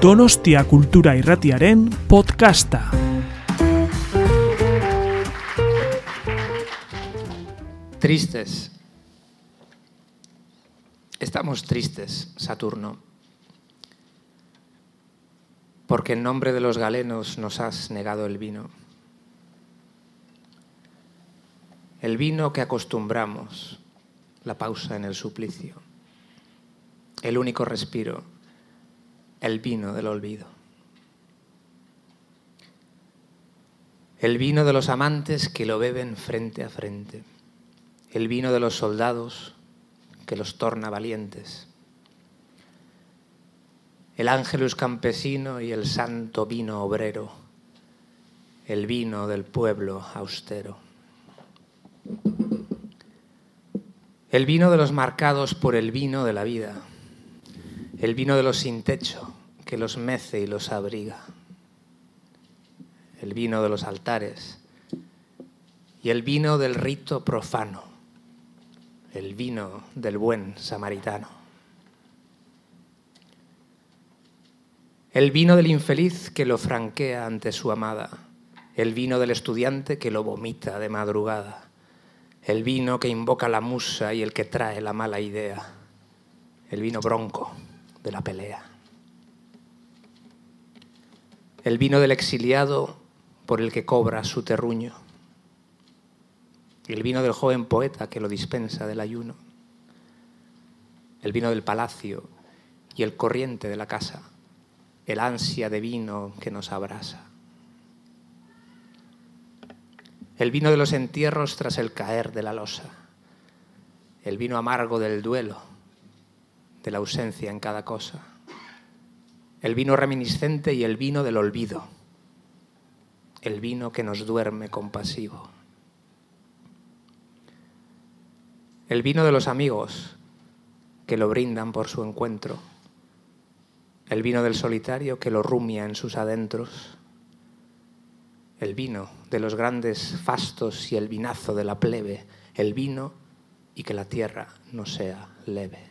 Donostia Kultura Irratiaren podcasta. Tristes. Estamos tristes, Saturno, porque en nombre de los galenos nos has negado el vino. El vino que acostumbramos, la pausa en el suplicio, el único respiro, el vino del olvido. El vino de los amantes que lo beben frente a frente, el vino de los soldados que los torna valientes, el ángelus campesino y el santo vino obrero, el vino del pueblo austero. El vino de los marcados por el vino de la vida, el vino de los sin techo que los mece y los abriga, el vino de los altares y el vino del rito profano, el vino del buen samaritano. El vino del infeliz que lo franquea ante su amada, el vino del estudiante que lo vomita de madrugada. El vino que invoca la musa y el que trae la mala idea, el vino bronco de la pelea. El vino del exiliado por el que cobra su terruño. El vino del joven poeta que lo dispensa del ayuno. El vino del palacio y el corriente de la casa. El ansia de vino que nos abrasa. el vino de los entierros tras el caer de la losa, el vino amargo del duelo, de la ausencia en cada cosa, el vino reminiscente y el vino del olvido, el vino que nos duerme compasivo, el vino de los amigos que lo brindan por su encuentro, el vino del solitario que lo rumia en sus adentros, el vino de los grandes fastos y el vinazo de la plebe, el vino y que la tierra no sea leve.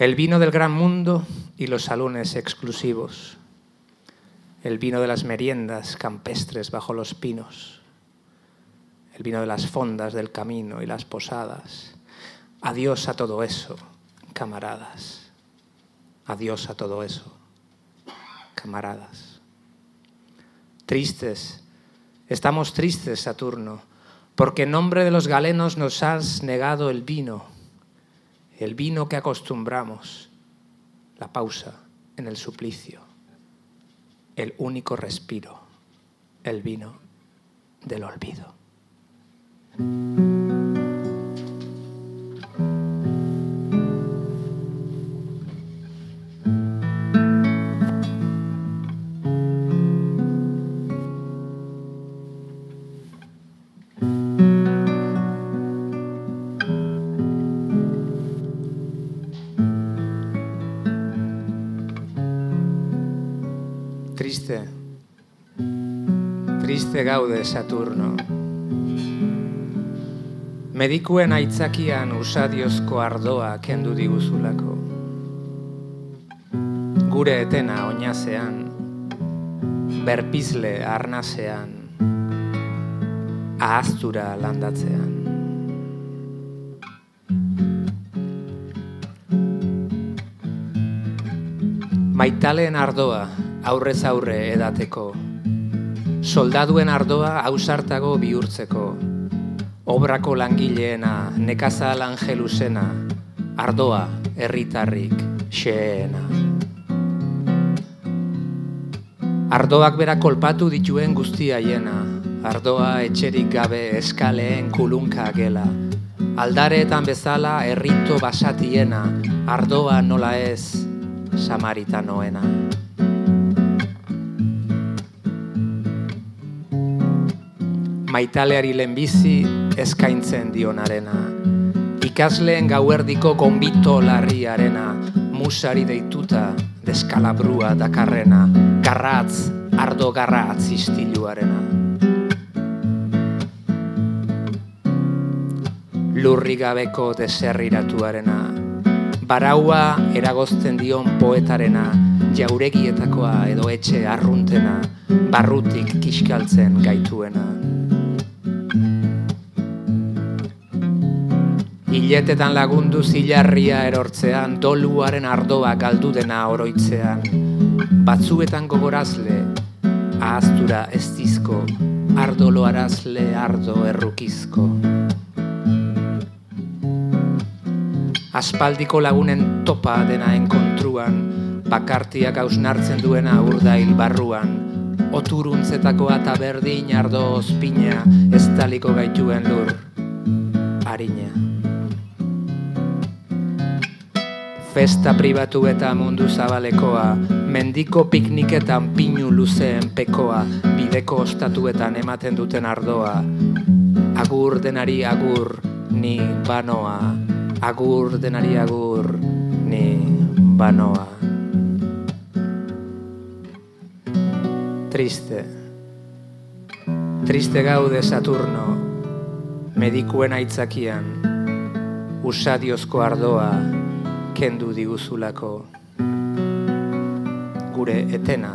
El vino del gran mundo y los salones exclusivos, el vino de las meriendas campestres bajo los pinos, el vino de las fondas del camino y las posadas. Adiós a todo eso, camaradas. Adiós a todo eso, camaradas. Tristes, estamos tristes, Saturno, porque en nombre de los galenos nos has negado el vino, el vino que acostumbramos, la pausa en el suplicio, el único respiro, el vino del olvido. Triste gaude Saturno. Medikuen aitzakian usadiozko ardoa kendu diguzulako. Gure etena oinazean, berpizle arnazean, ahaztura landatzean. Maitaleen ardoa aurrez aurre edateko, soldaduen ardoa ausartago bihurtzeko, obrako langileena, nekazal angelusena, ardoa herritarrik xeena. Ardoak bera kolpatu dituen guztia hiena, ardoa etxerik gabe eskaleen kulunka gela, aldareetan bezala herrito basatiena, ardoa nola ez, samaritanoena. Maitaleari lehenbizi eskaintzen dionarena. Ikasleen gauerdiko konbito larriarena, musari deituta deskalabrua dakarrena, garratz, ardo garratz istiluarena. Lurri gabeko deserriratuarena, baraua eragozten dion poetarena, jauregietakoa edo etxe arruntena, barrutik kiskaltzen gaituena. Iletetan lagundu zilarria erortzean, doluaren ardoa galdu dena oroitzean, batzuetan gogorazle, ahaztura ez dizko, ardolo arazle ardo errukizko. Aspaldiko lagunen topa dena enkontruan, bakartiak hausnartzen duena urdail barruan, oturuntzetakoa eta berdin ardo ospina, ez taliko gaituen lur, harina. Festa pribatu eta mundu zabalekoa, mendiko pikniketan pinu luzeen pekoa, bideko ostatuetan ematen duten ardoa. Agur denari agur, ni banoa. Agur denari agur, ni banoa. Triste. Triste gaude Saturno, medikuen aitzakian, usadiozko ardoa, kendu diguzulako gure etena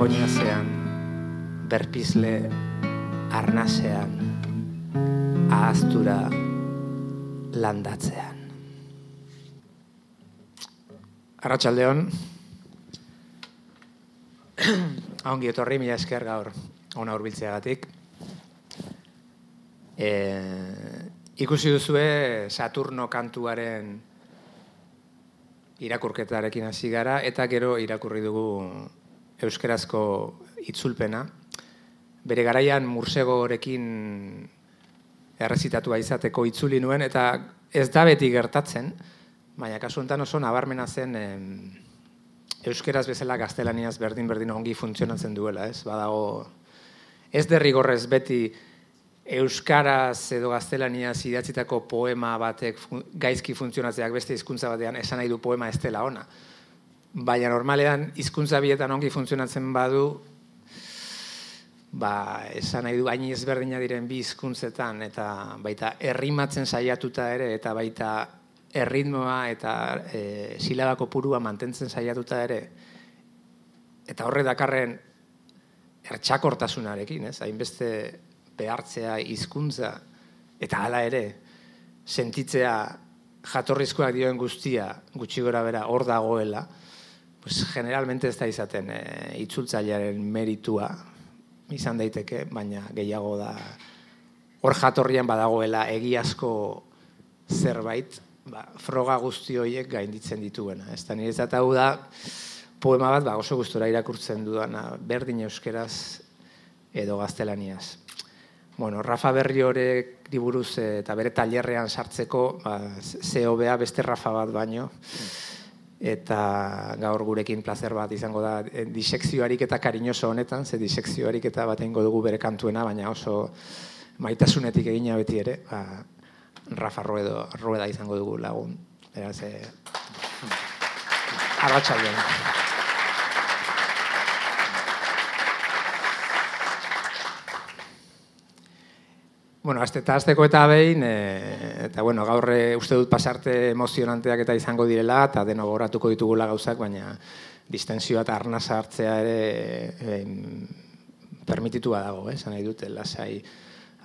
oinazean berpizle arnasean ahaztura landatzean Arratxaldeon Ongi etorri mila esker gaur ona hurbiltzeagatik. E, ikusi duzue Saturno kantuaren irakurketarekin hasi gara eta gero irakurri dugu euskerazko itzulpena. Bere garaian mursegorekin errezitatua izateko itzuli nuen eta ez da beti gertatzen, baina kasu honetan oso nabarmena zen em, euskeraz bezala gaztelaniaz berdin berdin ongi funtzionatzen duela, ez? Badago ez derrigorrez beti euskaraz edo gaztelaniaz idatzitako poema batek gaizki funtzionatzeak beste hizkuntza batean esan nahi du poema ez dela ona. Baina normalean hizkuntza bietan ongi funtzionatzen badu ba, esan nahi du baini ezberdina diren bi hizkuntzetan eta baita errimatzen saiatuta ere eta baita erritmoa eta e, silabako purua mantentzen saiatuta ere eta horre dakarren ertxakortasunarekin, ez? Hainbeste behartzea hizkuntza eta hala ere sentitzea jatorrizkoak dioen guztia gutxi gora bera hor dagoela, pues generalmente ez da izaten e, itzultzailearen meritua izan daiteke, baina gehiago da hor jatorrian badagoela egiazko zerbait, ba, froga guzti horiek gainditzen dituena. Ez da nire hau da, poema bat ba, oso gustora irakurtzen dudana, berdin euskeraz edo gaztelaniaz. Bueno, Rafa Berri horek diburuz eh, eta bere tailerrean sartzeko, ba, bea beste Rafa bat baino, eta gaur gurekin placer bat izango da e, disekzioarik eta kariñoso honetan, ze disekzioarik eta bat dugu bere kantuena, baina oso maitasunetik egina beti ere, ba, Rafa Ruedo, Rueda izango dugu lagun. Beraz, e, arratxaldean. Bueno, azte eta azteko eta behin, e, eta bueno, gaur eh, uste dut pasarte emozionanteak eta izango direla, eta deno goratuko ditugula gauzak, baina distensioa eta arna hartzea ere e, permititua dago, eh? nahi dute, lasai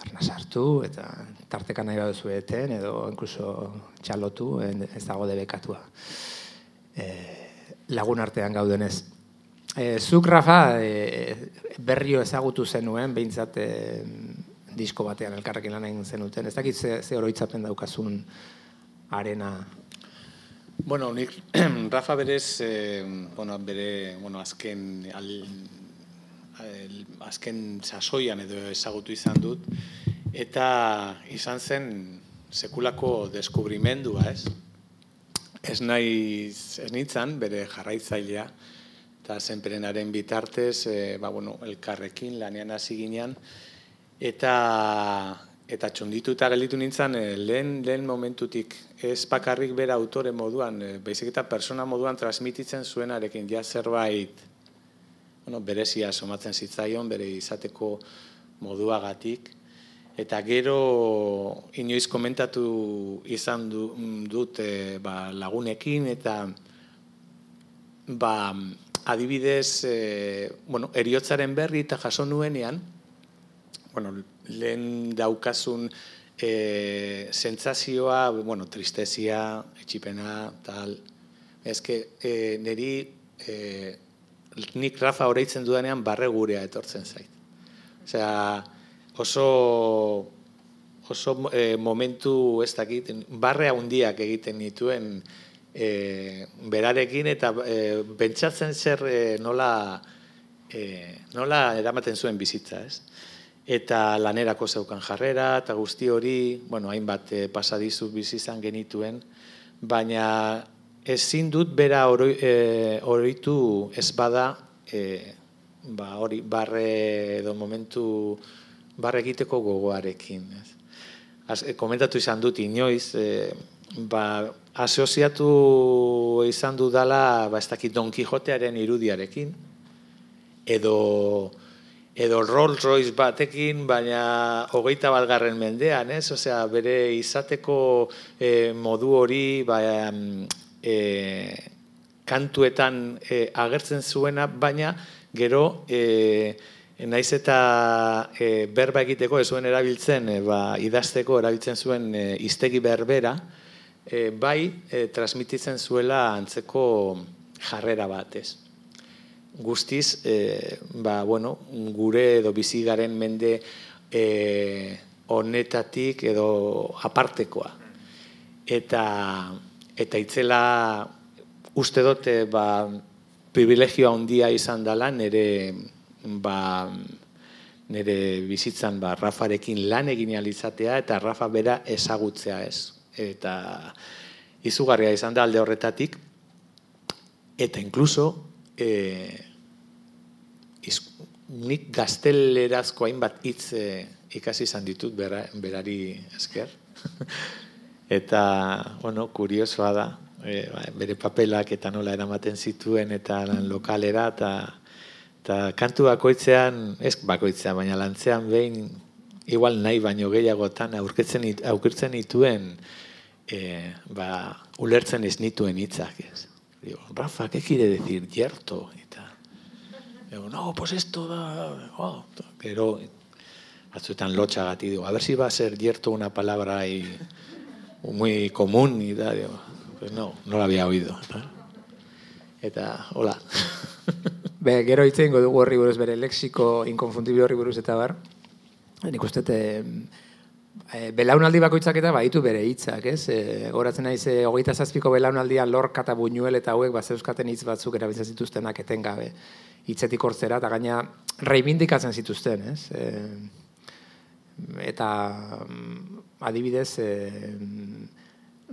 arna sartu, eta tarteka nahi baduzu eten, edo inkluso txalotu, ez dago debekatua. E, lagun artean gaudenez. E, zuk, Rafa, e, berrio ezagutu zenuen, behintzat, e, disko batean elkarrekin lan egin zenuten. Ez dakit ze, ze oroitzapen daukazun arena? Bueno, nik Rafa berez, eh, bueno, bere, bueno, azken, al, al, azken sasoian edo ezagutu izan dut, eta izan zen sekulako deskubrimendua, ez? Ez nahi, ez nintzen, bere jarraitzailea, eta zenperenaren bitartez, e, ba, bueno, elkarrekin, lanean hasi ginean, eta eta txundituta gelditu nintzen eh, lehen, lehen momentutik. Ez bakarrik bera autore moduan, e, baizik eta persona moduan transmititzen zuenarekin ja zerbait bueno, berezia somatzen zitzaion, bere izateko moduagatik, Eta gero inoiz komentatu izan du, dut e, ba, lagunekin eta ba, adibidez e, bueno, eriotzaren berri eta jaso nuenean bueno, lehen daukasun e, sentsazioa, bueno, tristezia, etxipena, tal. Ez que e, niri e, nik Rafa horreitzen dudanean barre gurea etortzen zait. Osea, oso oso e, momentu ez dakit, barre handiak egiten dituen e, berarekin eta e, pentsatzen zer e, nola e, nola eramaten zuen bizitza, ez? Eta lanerako zeukan jarrera eta guzti hori, bueno, hainbat e, pasadizu bizi izan genituen, baina ezin dut bera oroitu ez bada e, ba, hori barre edo momentu barre egiteko gogoarekin. Ez. Az, e, komentatu izan dut inoiz, e, ba, asoziatu izan dudala ba, ez dakit Don Quixotearen irudiarekin, edo edo Rolls Royce batekin, baina hogeita balgarren mendean, ez? Osea, bere izateko e, modu hori, ba, e, kantuetan e, agertzen zuena, baina gero e, naiz eta e, berba egiteko ez zuen erabiltzen, e, ba, idazteko erabiltzen zuen e, iztegi berbera, e, bai e, transmititzen zuela antzeko jarrera bat, ez? Guztiz, e, ba, bueno, gure edo bizigaren mende e, honetatik edo apartekoa. Eta, eta itzela uste dute ba, privilegioa handia izan dela nire ba, nire bizitzan ba, Rafarekin lan egin alizatea eta Rafa bera ezagutzea ez. Eta izugarria izan da alde horretatik eta inkluso e, iz, nik gaztelerazko hainbat hitz e, ikasi izan ditut bera, berari esker. eta, bueno, kuriosoa da, e, bere papelak eta nola eramaten zituen eta lan lokalera eta eta kantu bakoitzean, ez bakoitzean, baina lantzean behin igual nahi baino gehiagotan aurketzen aurkitzen dituen e, ba, ulertzen ez nituen hitzak, ez. Digo, Rafa, ¿qué quiere decir yerto? Eta, digo, no, pues esto da... Oh, pero, batzuetan lotxagati, digo, a ver si va a ser yerto una palabra ahí muy común, y da, digo, pues no, no lo había oído. Eta, hola. Be, gero hitz eingo dugu horri buruz bere lexiko inkonfundible horri buruz eta bar. Nik uste e, belaunaldi bakoitzak eta baitu bere hitzak, ez? E, goratzen naiz e, hogeita zazpiko belaunaldia lorka eta buñuel eta hauek bat zeuzkaten hitz batzuk erabiltzen zituztenak etengabe hitzetik hortzera, eta gaina reibindikatzen zituzten, ez? E, eta mm, adibidez, e,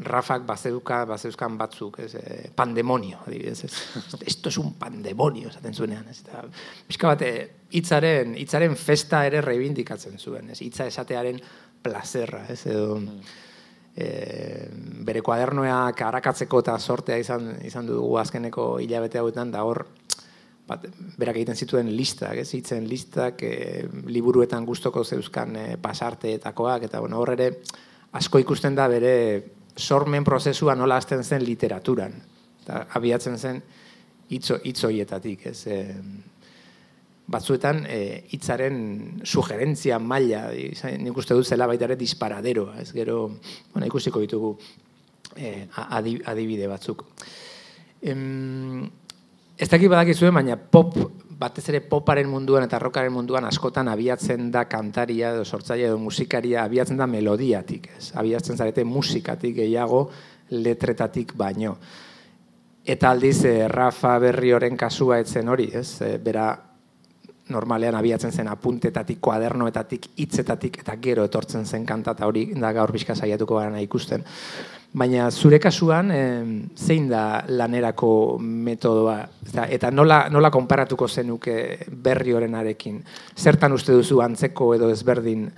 Rafak bazeuka, bazeuzkan batzuk, ez, eh, pandemonio, adibidez, ez. Esto es un pandemonio, esaten zuenean, ez. Eta, pixka bate, hitzaren, hitzaren festa ere reivindikatzen zuen, ez. Hitza esatearen plazerra, ez, edo, e, bere kuadernoa karakatzeko eta sortea izan, izan dugu azkeneko hilabete hauetan, da hor, bat, berak egiten zituen listak, ez, hitzen listak, e, liburuetan gustoko zeuzkan e, pasarteetakoak, eta bueno, hor ere, asko ikusten da bere sormen prozesua nola hasten zen literaturan. Eta abiatzen zen hitzo hitzoietatik, ez? E, batzuetan e, hitzaren sugerentzia maila, nik uste dut zela baita ere disparadero, ez gero, bueno, ikusiko ditugu e, adibide batzuk. Em, ez dakit badakizuen, baina pop batez ere poparen munduan eta rockaren munduan askotan abiatzen da kantaria edo sortzaile edo musikaria abiatzen da melodiatik, ez? Abiatzen zarete musikatik gehiago letretatik baino. Eta aldiz eh, Rafa Berrioren kasua etzen hori, ez? E, bera normalean abiatzen zen apuntetatik, kuadernoetatik, hitzetatik eta gero etortzen zen kantata hori da gaur bizka saiatuko gara ikusten. Baina zure kasuan, zein da lanerako metodoa? Eta, eta nola, nola konparatuko zenuke berri arekin? Zertan uste duzu antzeko edo ezberdin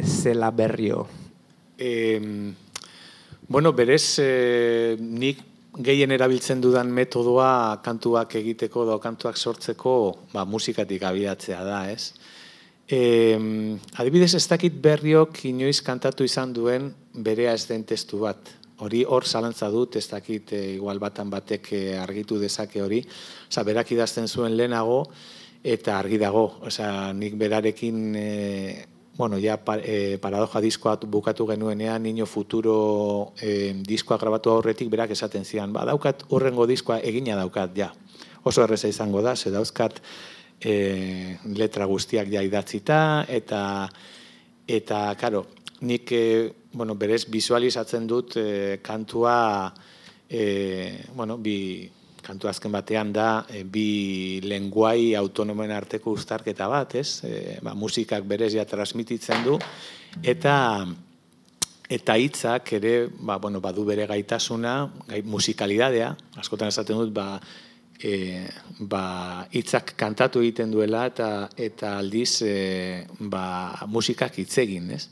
zela berrio? E, bueno, berez, e, nik gehien erabiltzen dudan metodoa kantuak egiteko edo kantuak sortzeko ba, musikatik abiatzea da, ez? E, adibidez ez dakit berriok inoiz kantatu izan duen berea ez den testu bat. Hori hor zalantza dut, ez dakit e, igual batan batek e, argitu dezake hori. Osa, berak idazten zuen lehenago eta argi dago. Osa, nik berarekin e, bueno, ja e, paradoja diskoa bukatu genuenean, Niño Futuro e, diskoa grabatu aurretik berak esaten zian, ba, daukat urrengo diskoa egina daukat, ja. Oso erreza izango da, ze dauzkat e, letra guztiak ja idatzita, eta, eta karo, nik, e, bueno, berez visualizatzen dut e, kantua, e, bueno, bi, kantu azken batean da e, bi lenguai autonomen arteko uztarketa bat, ez? E, ba, musikak berez transmititzen du eta eta hitzak ere, ba, bueno, badu bere gaitasuna, gai, musikalidadea, askotan esaten dut, ba, e, ba, hitzak kantatu egiten duela eta eta aldiz e, ba, musikak hitz egin, ez?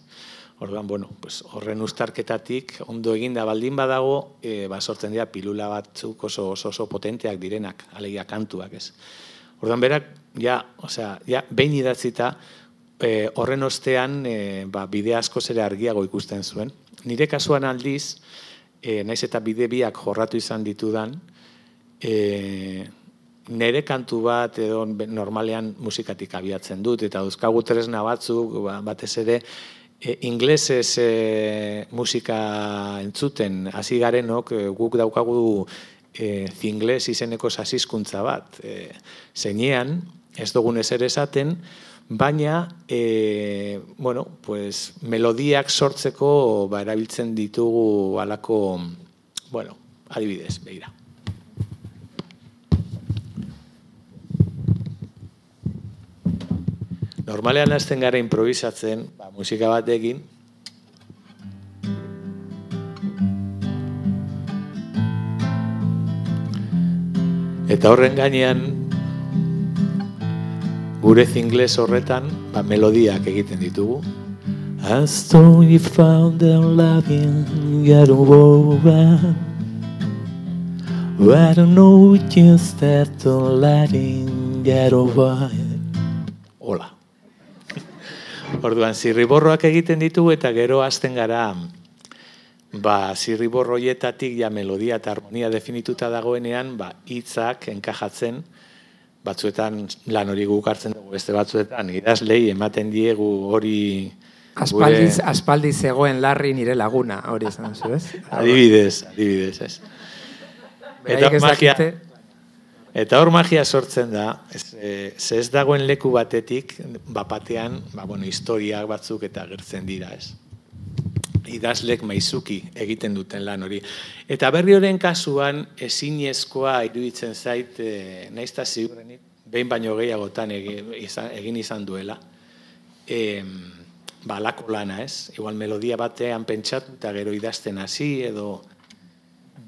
Orduan, bueno, pues, horren ustarketatik ondo eginda baldin badago, e, ba, sortzen dira pilula batzuk oso, oso, oso potenteak direnak, alegia kantuak, ez. Orduan, berak, ja, osea, ja, behin idatzita, e, horren ostean, e, ba, bide asko zere argiago ikusten zuen. Nire kasuan aldiz, e, naiz eta bide biak jorratu izan ditudan, e, nere kantu bat edo normalean musikatik abiatzen dut, eta duzkagu tresna batzuk, ba, batez ere, e, inglesez e, musika entzuten hasi garenok e, guk daukagu e, zingles izeneko sasizkuntza bat e, zeinean ez dugun ezer esaten baina e, bueno, pues, melodiak sortzeko ba, erabiltzen ditugu alako bueno, adibidez, behira. Normalean hasten gara improvisatzen, ba, musika batekin, Eta horren gainean, gure zingles horretan, ba, melodiak egiten ditugu. As though you found the loving get over I don't know just that the letting get over Hola. Orduan, zirriborroak egiten ditugu eta gero hasten gara ba, zirriborroietatik ja melodia eta harmonia definituta dagoenean, ba, hitzak enkajatzen, batzuetan lan hori guk hartzen dugu, beste batzuetan, idazlei ematen diegu hori... Aspaldiz, aspaldiz zegoen larri nire laguna, hori esan zu, ez? adibidez, adibidez, ez. Eta magia, Eta hor magia sortzen da, ez, e, ez dagoen leku batetik, bapatean, ba, bueno, historiak batzuk eta gertzen dira, ez. Idazlek maizuki egiten duten lan hori. Eta berri horren kasuan, ezinezkoa iruditzen zait, e, naizta ziurrenik, behin baino gehiagotan egin izan, duela. E, ba, lako lana, ez? Igual melodia batean pentsatu eta gero idazten hasi edo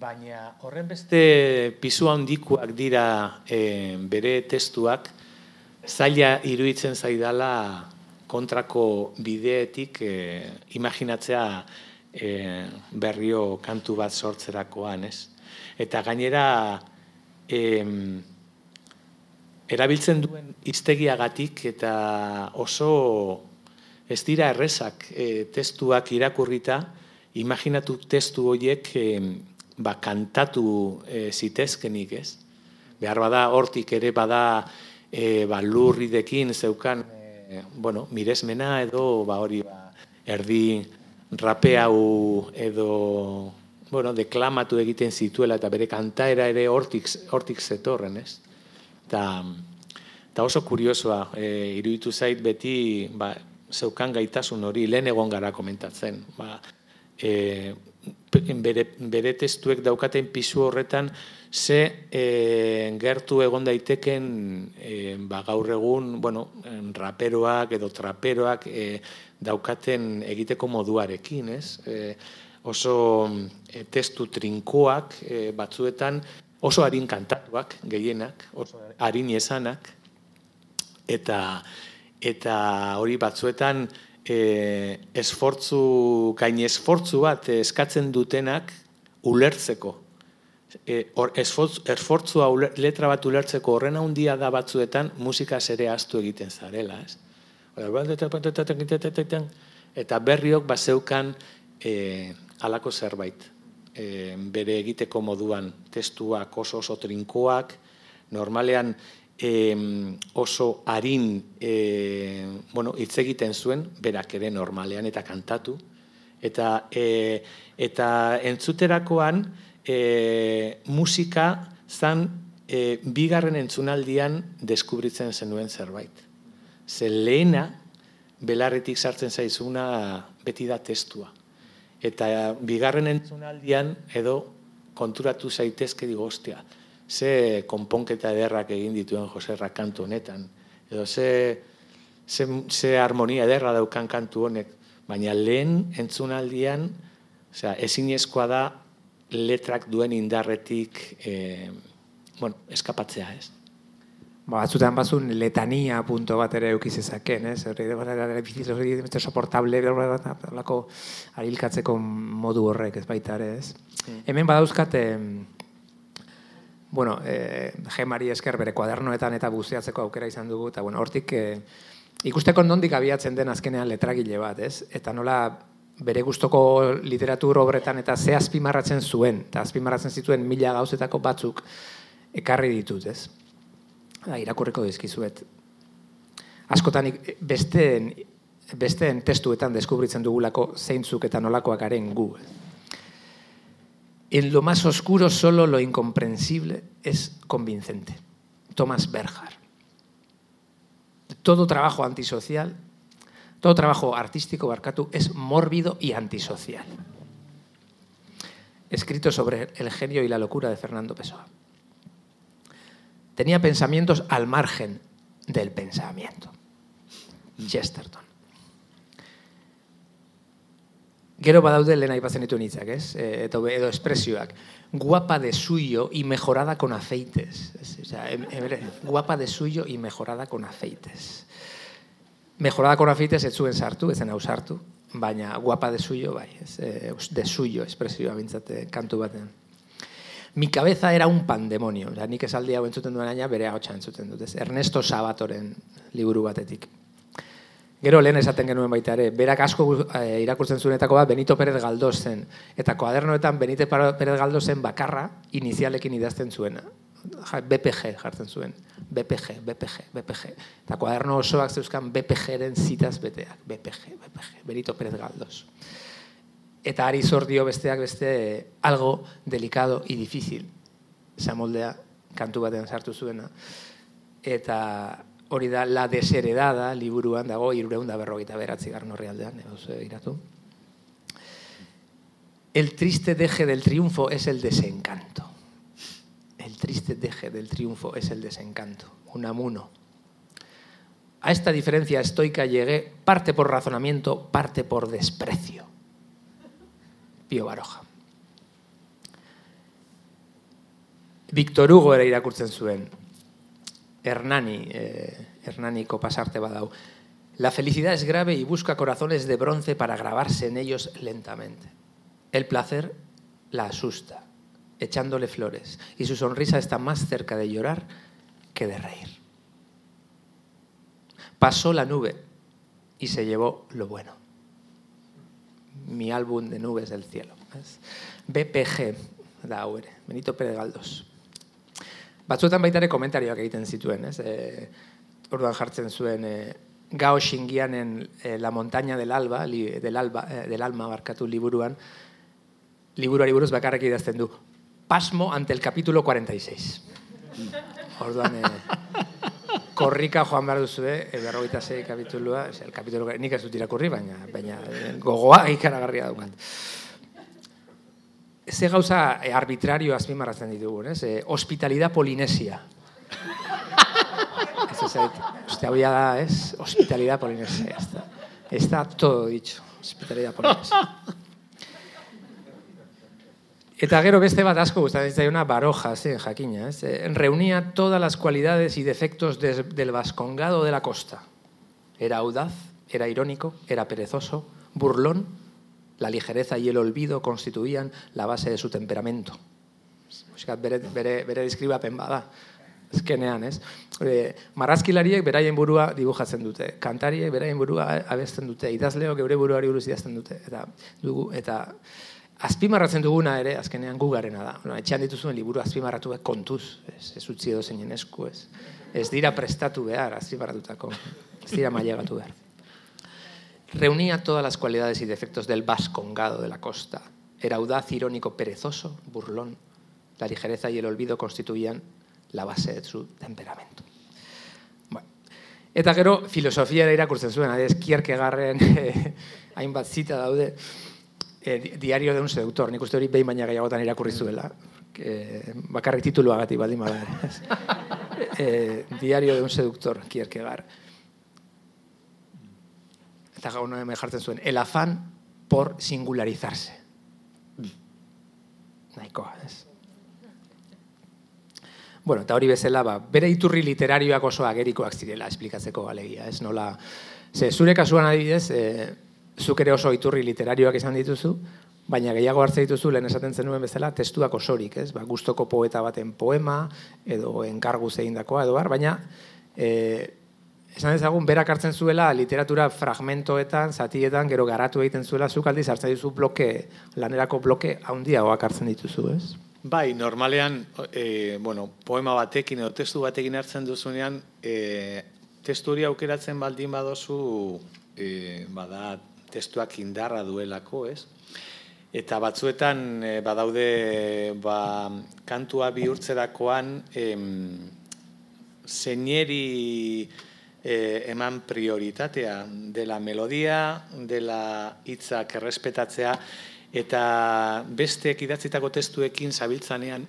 Baina horren beste pisu handikuak dira e, bere testuak, zaila iruditzen zaidala kontrako bideetik e, imaginatzea e, berrio kantu bat sortzerakoan, ez? Eta gainera e, erabiltzen duen iztegiagatik eta oso ez dira errezak e, testuak irakurrita, imaginatu testu horiek e, ba, kantatu e, zitezkenik, ez? Behar bada, hortik ere bada e, ba, lurridekin zeukan, e, bueno, miresmena edo, ba, hori, ba, erdi rape hau edo, bueno, deklamatu egiten zituela eta bere kantaera ere hortik, hortik zetorren, ez? Ta, ta oso kuriosoa, e, iruditu zait beti, ba, zeukan gaitasun hori, lehen egon gara komentatzen, ba, e, bere, bere testuek daukaten pisu horretan ze e, gertu egon daiteken e, ba, gaur egun bueno, raperoak edo traperoak e, daukaten egiteko moduarekin, ez? E, oso e, testu trinkoak e, batzuetan oso harin kantatuak gehienak, oso harin esanak eta eta hori batzuetan e, esfortzu, gain esfortzu bat eskatzen dutenak ulertzeko. E, or, esfortzua letra bat ulertzeko horren handia da batzuetan musika ere astu egiten zarela. Ez? eta berriok bazeukan e, alako zerbait. E, bere egiteko moduan testuak oso oso trinkoak, normalean e, oso harin e, bueno, hitz egiten zuen, berak ere normalean eta kantatu. Eta, e, eta entzuterakoan e, musika zan e, bigarren entzunaldian deskubritzen zenuen zerbait. Ze lehena, belarretik sartzen zaizuna beti da testua. Eta bigarren entzunaldian edo konturatu zaitezke digo, ostia, ze konponketa ederrak egin dituen Jose kantu honetan, edo ze, ze, ze harmonia ederra daukan kantu honek, baina lehen entzunaldian, osea, ezinezkoa da letrak duen indarretik eh, bueno, eskapatzea, ez? Ba, batzutan bazun letania punto bat ere eukiz ezaken, ez? Hori difícil, soportable, lako arilkatzeko modu horrek, ez baita ere, ez? Mm. Hemen badauzkat, bueno, eh, gemari esker bere kuadernoetan eta buzeatzeko aukera izan dugu, eta bueno, hortik eh, ikusteko nondik abiatzen den azkenean letragile bat, ez? Eta nola bere gustoko literatur obretan eta ze azpimarratzen zuen, eta azpimarratzen zituen mila gauzetako batzuk ekarri ditut, ez? da, irakurriko dizkizuet. Askotan besteen, besteen testuetan deskubritzen dugulako zeintzuk eta nolakoak garen gu. En lo más oscuro solo lo incomprensible es convincente. Thomas Berger. Todo trabajo antisocial, todo trabajo artístico, Barcatu, es mórbido y antisocial. Escrito sobre el genio y la locura de Fernando Pessoa tenía pensamientos al margen del pensamiento. Chesterton. Gero badaude lehen aipatzen ditu nitzak, ez? E, edo, edo espresioak. Guapa de suyo y mejorada con aceites. O sea, em, em, guapa de suyo y mejorada con aceites. Mejorada con aceites ez zuen sartu, ez zen sartu, baina guapa de suyo, bai, ez, e, de suyo espresioa bintzate kantu batean. Mi cabeza era un pandemonio. O sea, nik esaldi hau entzuten duen aina, bere hau entzuten dut. Ez? Ernesto Sabatoren liburu batetik. Gero lehen esaten genuen baita ere, berak asko e, irakurtzen zuenetako bat Benito Pérez Galdós zen. Eta koadernoetan Benito Pérez Galdós zen bakarra inizialekin idazten zuena. BPG jartzen zuen. BPG, BPG, BPG. Eta koaderno osoak zeuzkan BPG-ren zitaz beteak. BPG, BPG, Benito Pérez Galdós eta ari zordio besteak beste algo delicado y difícil samoldea kantu batean sartu zuena eta hori da la desheredada liburuan dago irureun da berrogeita beratzi garno realdean iratu. El triste deje del triunfo es el desencanto. El triste deje del triunfo es el desencanto. Un amuno a esta diferencia estoica llegué parte por razonamiento parte por desprecio. Pio Baroja. Victor Hugo ere irakurtzen zuen. Hernani, eh, Hernaniko pasarte badau. La felicidad es grave y busca corazones de bronce para grabarse en ellos lentamente. El placer la asusta, echándole flores, y su sonrisa está más cerca de llorar que de reír. Pasó la nube y se llevó lo bueno mi álbum de nubes del cielo. BPG da hau ere, Benito Pérez Galdós. Batzuetan baita ere komentarioak egiten zituen, ez? E, orduan jartzen zuen e, Gao Xingianen e, La montaña del alba, li, del, alba e, del alma barkatu liburuan, liburuari buruz bakarrik idazten du. Pasmo ante el capítulo 46. Orduan, e, korrika joan behar duzu, eh? berrogeita zei kapitulua, el kapitulu, nik ez dut irakurri, baina, baina gogoa ikaragarria daukat. Ze gauza eh, arbitrario azpimarratzen ditugu, ez? Eh, hospitalidad polinesia. ez ez, uste hau da, ez? Hospitalidad polinesia. Está, está todo dicho. Hospitalidad polinesia. Eta gero beste bat asko gustatzen zaiona baroja, zen jakina, ez? Eh, reunía todas las cualidades y defectos de, del vascongado de la costa. Era audaz, era irónico, era perezoso, burlón, la ligereza y el olvido constituían la base de su temperamento. Muskat bere, bere, bere deskribapen bada. Ezkenean, ez? E, marrazkilariek beraien burua dibujatzen dute, kantariek beraien burua abesten dute, idazleok geure buruari buruz idazten dute, eta dugu, eta azpimarratzen duguna ere, azkenean gugarena da. No, etxean dituzuen liburu azpimarratu kontuz, ez, ez utzi edo zeinen esku, ez. Ez dira prestatu behar, azpimarratutako, ez dira mailegatu behar. Reunía todas las cualidades y defectos del vascongado de la costa. Era audaz, irónico, perezoso, burlón. La ligereza y el olvido constituían la base de su temperamento. Bueno. Eta gero, filosofia irakurtzen zuen, adez, Kierkegarren eh, hainbat zita daude, eh, diario de un seductor, nik uste hori behin baina gehiagotan irakurri zuela, que, bakarrik tituluagatik baldin bada. eh, diario de un seductor, Kierkegaard. Eta gauna hemen jartzen zuen, el afán por singularizarse. Nahikoa, ez? Bueno, eta hori bezala, ba, bere iturri literarioak oso agerikoak zirela esplikatzeko alegia, ez nola... Ze, zure kasuan adibidez, e, zuk ere oso iturri literarioak izan dituzu, baina gehiago hartze dituzu lehen esaten zenuen bezala testuak osorik, ez? Ba, gustoko poeta baten poema edo enkargu zeindakoa edo bar, baina e, esan ezagun berak hartzen zuela literatura fragmentoetan, zatietan, gero garatu egiten zuela, zuk aldiz hartzen dituzu bloke, lanerako bloke handiagoak hartzen dituzu, ez? Bai, normalean, e, bueno, poema batekin edo testu batekin hartzen duzunean, e, testu hori aukeratzen baldin badozu, e, bada, testuak indarra duelako, ez? Eta batzuetan e, badaude ba, kantua bihurtzerakoan em, zeineri e, eman prioritatea dela melodia, dela hitzak errespetatzea, eta besteek idatzitako testuekin zabiltzanean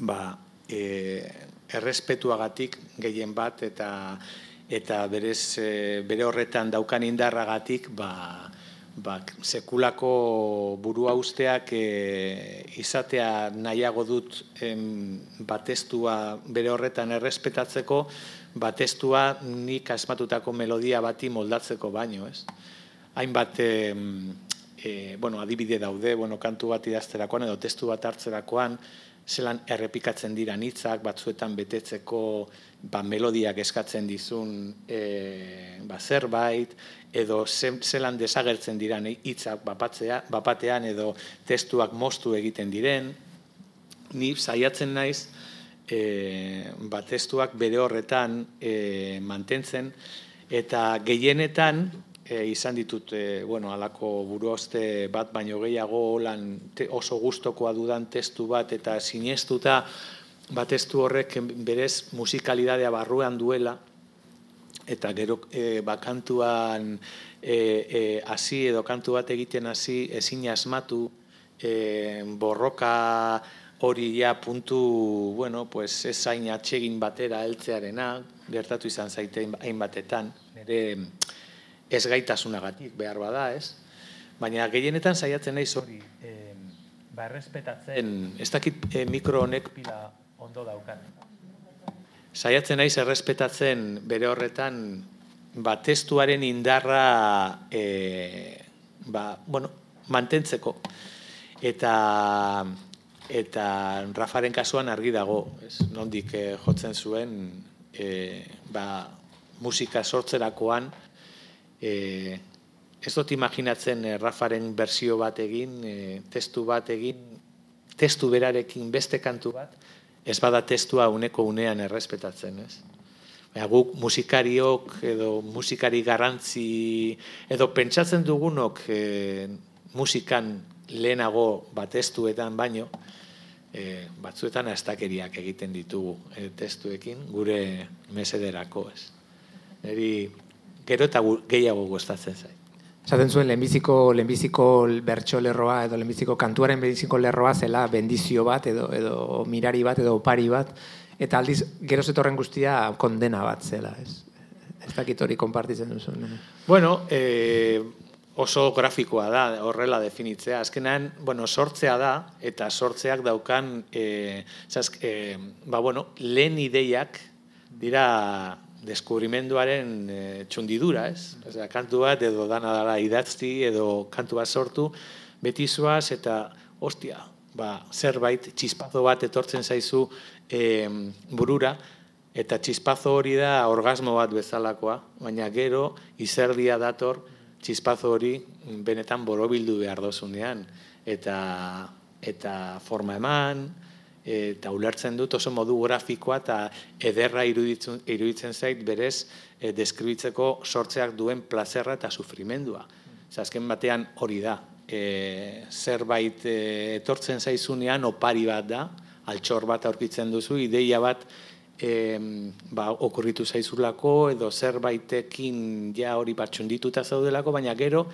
ba, e, errespetuagatik gehien bat eta eta berez e, bere horretan daukan indarragatik ba, ba, sekulako burua usteak e, izatea nahiago dut em, batestua bere horretan errespetatzeko batestua nik asmatutako melodia bati moldatzeko baino, ez? Hainbat e, bueno, adibide daude, bueno, kantu bat idazterakoan edo testu bat hartzerakoan, zelan errepikatzen dira hitzak batzuetan betetzeko ba, melodiak eskatzen dizun e, ba, zerbait, edo zelan desagertzen dira hitzak bapatzea, bapatean edo testuak moztu egiten diren, ni saiatzen naiz e, ba, testuak bere horretan e, mantentzen, eta gehienetan e, izan ditut e, bueno, alako buruazte bat baino gehiago lan oso gustokoa dudan testu bat eta sinestuta bat testu horrek berez musikalidadea barruan duela. Eta gero e, bakantuan e, e, hasi edo kantu bat egiten hasi ezin asmatu e, borroka hori ja puntu, bueno, pues ez zain atsegin batera heltzearena, gertatu izan zaite hainbatetan. Nire, ez gaitasunagatik behar bada, ez? Baina gehienetan saiatzen naiz hori, eh, ba errespetatzen, ez dakit eh, mikro honek pila ondo daukan. Saiatzen naiz errespetatzen bere horretan ba testuaren indarra eh, ba, bueno, mantentzeko eta eta Rafaren kasuan argi dago, ez? Nondik eh, jotzen zuen eh, ba, musika sortzerakoan e, ez dut imaginatzen e, Rafaren bersio bat egin, e, testu bat egin, testu berarekin beste kantu bat, ez bada testua uneko unean errespetatzen, ez? Baina guk musikariok edo musikari garrantzi edo pentsatzen dugunok e, musikan lehenago bat testuetan baino, e, batzuetan astakeriak egiten ditugu e, testuekin gure mesederako, ez? Eri gero eta gehiago gustatzen zait. Esaten zuen lehenbiziko lehenbiziko bertso lerroa edo lehenbiziko kantuaren lehenbiziko lerroa zela bendizio bat edo edo mirari bat edo opari bat eta aldiz gero zetorren guztia kondena bat zela, ez? Ez dakit hori konpartitzen duzu. Bueno, eh, oso grafikoa da horrela definitzea. Azkenean, bueno, sortzea da eta sortzeak daukan eh, zaz, eh, ba, bueno, lehen ideiak dira deskubrimenduaren e, txundidura, ez? Osea, kantu bat edo dana dara idatzi edo kantu bat sortu, beti zoaz eta, ostia, ba, zerbait, txispazo bat etortzen zaizu e, burura, eta txispazo hori da orgasmo bat bezalakoa, baina gero izerdia dator txispazo hori benetan borobildu behar dozunean, eta, eta forma eman, eta ulertzen dut oso modu grafikoa eta ederra iruditzen, iruditzen zait berez e, deskribitzeko sortzeak duen plazerra eta sufrimendua. Azken batean hori da, e, zerbait e, etortzen zaizunean opari bat da, altxor bat aurkitzen duzu, ideia bat e, ba, okurritu zaizulako edo zerbaitekin ja hori dituta zaudelako, baina gero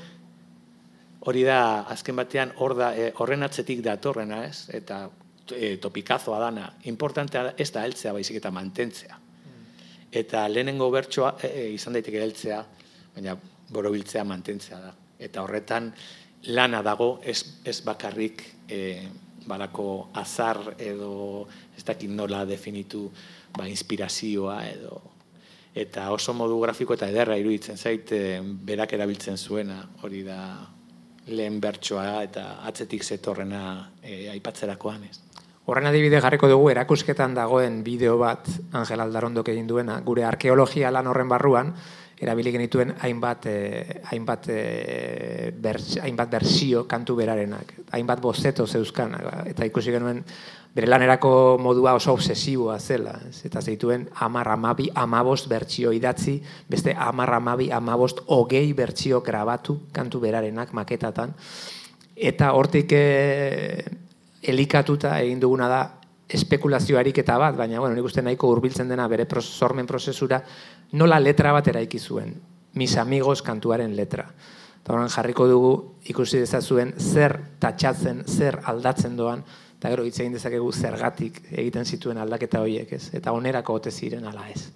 hori da azken batean hor da, e, horren atzetik datorrena ez, eta e, topikazoa dana, importantea ez da heltzea baizik eta mantentzea. Eta lehenengo bertsoa e, izan daiteke heltzea, baina borobiltzea mantentzea da. Eta horretan lana dago ez, ez bakarrik e, balako azar edo ez dakit nola definitu ba, inspirazioa edo eta oso modu grafiko eta ederra iruditzen zait e, berak erabiltzen zuena hori da lehen bertsoa eta atzetik zetorrena e, aipatzerakoan ez. Horren adibide jarriko dugu erakusketan dagoen bideo bat Angel Aldarondok egin duena, gure arkeologia lan horren barruan, erabili genituen hainbat eh, hainbat eh, hainbat bersio kantu berarenak, hainbat bozeto zeuzkan eta ikusi genuen bere lanerako modua oso obsesiboa zela, ez? eta zeituen 10 12 15 bertsio idatzi, beste 10 12 15 hogei bertsio grabatu kantu berarenak maketatan eta hortik eh, elikatuta egin duguna da espekulazio ariketa bat, baina bueno, nik uste nahiko hurbiltzen dena bere sormen prozesura, nola letra bat eraiki zuen, mis amigos kantuaren letra. Eta jarriko dugu ikusi dezazuen zer tatxatzen, zer aldatzen doan, eta gero hitz egin dezakegu zergatik egiten zituen aldaketa horiek, ez? Eta onerako ote ziren ala ez.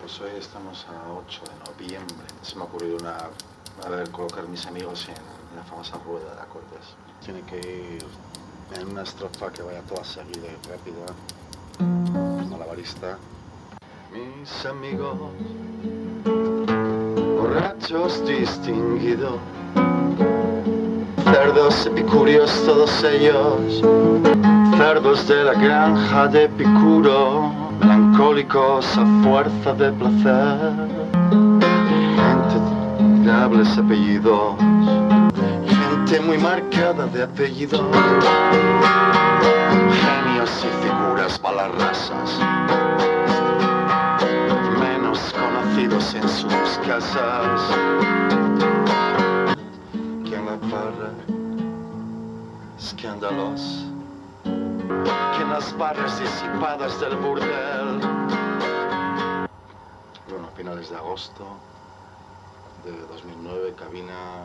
Pues hoy estamos a 8 de noviembre. Se me ha ocurrido una, a ver, colocar mis amigos en, la famosa rueda de acordes. Tiene que ir en una estrofa que vaya toda seguida y rápida. Malabarista. Mis amigos, borrachos distinguidos, cerdos epicúreos todos ellos, cerdos de la granja de Epicuro melancólicos a fuerza de placer, apellidos, gente muy marcada de apellidos, genios y figuras balarrasas, menos conocidos en sus casas. Que en la parra, escándalos. Que en las barras disipadas del burdel. Bueno, a finales de agosto de 2009, cabina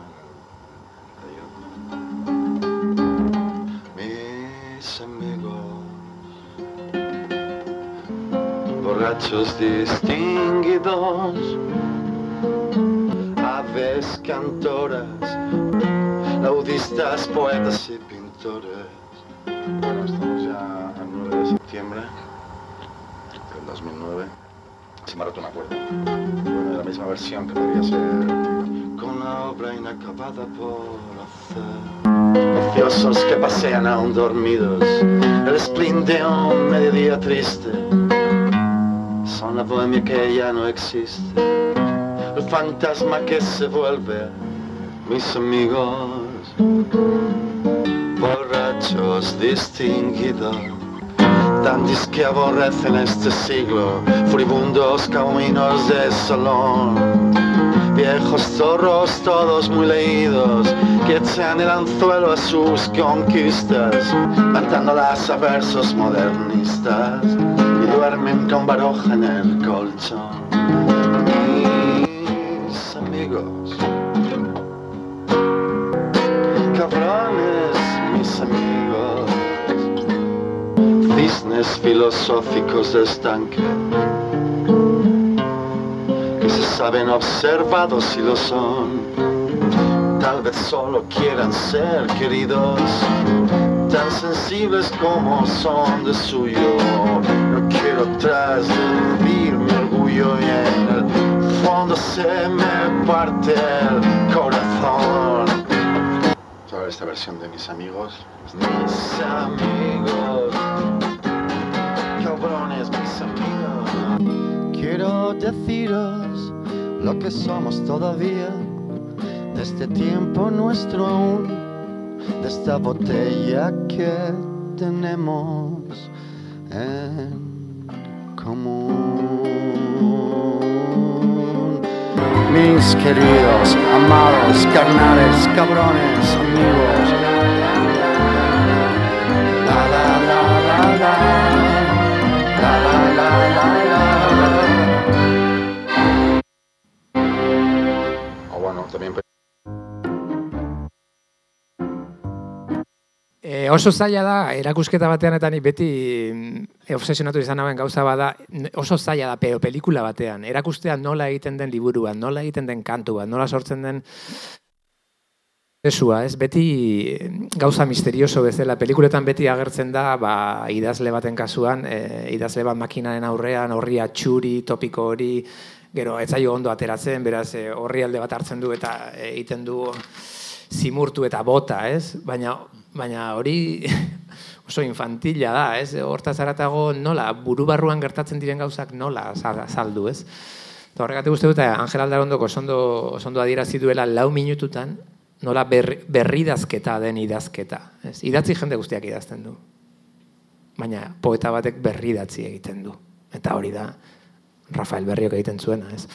Mis amigos, borrachos distinguidos, aves cantoras, laudistas, poetas y pintores. Bueno, estamos ya al 9 de septiembre del 2009. Se me ha roto una cuerda. Bueno, la misma versión que debería ser con la obra inacabada por hacer. Ociosos que pasean aún dormidos, el spleen de un mediodía triste. Son la bohemia que ya no existe, el fantasma que se vuelve, mis amigos borrachos distinguidos, dandies que aborrecen este siglo, furibundos caminos de salón, viejos zorros todos muy leídos, que echan el anzuelo a sus conquistas, cantándolas a versos modernistas, y duermen con baroja en el colchón. Mis amigos, cisnes filosóficos de estanque, que se saben observados y lo son, vez solo quieren ser queridos, tan sensibles como son de suyo. No quiero traslucir mi orgullo y en el fondo se me parte el corazón. Esta versión de mis amigos. Mis amigos. Mis amigos. Quiero deciros lo que somos todavía de este tiempo nuestro aún, de esta botella que tenemos en común. Mis queridos, amados, carnales, cabrones, amigos. O bueno, también E, oso zaila da, erakusketa batean eta ni beti mm, obsesionatu izan hauen gauza bada, oso zaila da, pero pelikula batean. Erakustea nola egiten den liburua, nola egiten den kantua, nola sortzen den Esua, ez? Beti eh, gauza misterioso bezala, pelikuletan beti agertzen da, ba, idazle baten kasuan, e, idazle bat makinaren aurrean, horri atxuri, topiko hori, gero, ez zaio ondo ateratzen, beraz, e, horri alde bat hartzen du eta eh, egiten du zimurtu eta bota, ez? Baina, baina hori oso infantila da, ez? Hortaz aratago nola, buru barruan gertatzen diren gauzak nola azaldu, ez? Eta horregatik uste dut, Angel Aldarondoko osondo, osondo adierazi duela lau minututan, nola berri, berridazketa den idazketa. Ez? Idatzi jende guztiak idazten du. Baina poeta batek berridatzi egiten du. Eta hori da Rafael Berriok egiten zuena, ez?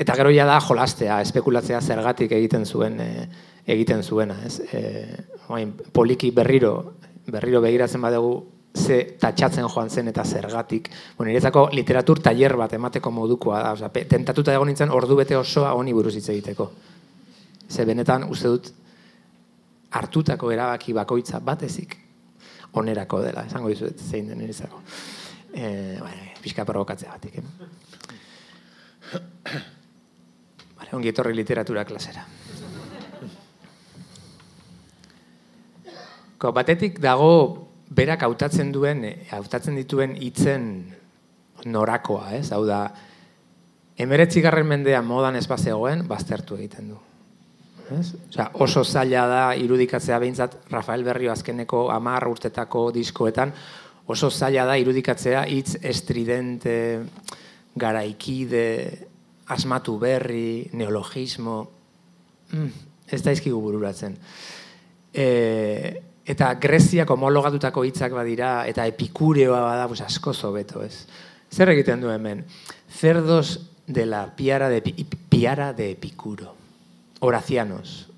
Eta gero ja da jolastea, espekulatzea zergatik egiten zuen e, egiten zuena, ez? E, orain, poliki berriro berriro begiratzen badugu ze tatxatzen joan zen eta zergatik. Bueno, niretzako literatur tailer bat emateko modukoa da, osea, tentatuta egon nintzen ordu bete osoa honi buruz hitz egiteko. Ze benetan uste dut hartutako erabaki bakoitza batezik onerako dela, esango dizuet zein den niretzako. Eh, bueno, pixka provokatzea batik. Eh? Vale, ongi etorri literatura klasera. Ko, batetik dago berak hautatzen duen, hautatzen dituen hitzen norakoa, ez? Hau da, emeretzigarren mendean modan ez bazegoen, baztertu egiten du. Ez? Osea, oso zaila da irudikatzea behintzat Rafael Berrio azkeneko hamar urtetako diskoetan, oso zaila da irudikatzea hitz estridente, garaikide, asmatu berri, neologismo, mm, ez daizkigu bururatzen. E, eta Greziak homologatutako hitzak badira, eta epikureoa bada, pues asko zobeto, ez? Zer egiten du hemen? Cerdos de la piara de, piara de Epicuro. Horazianos.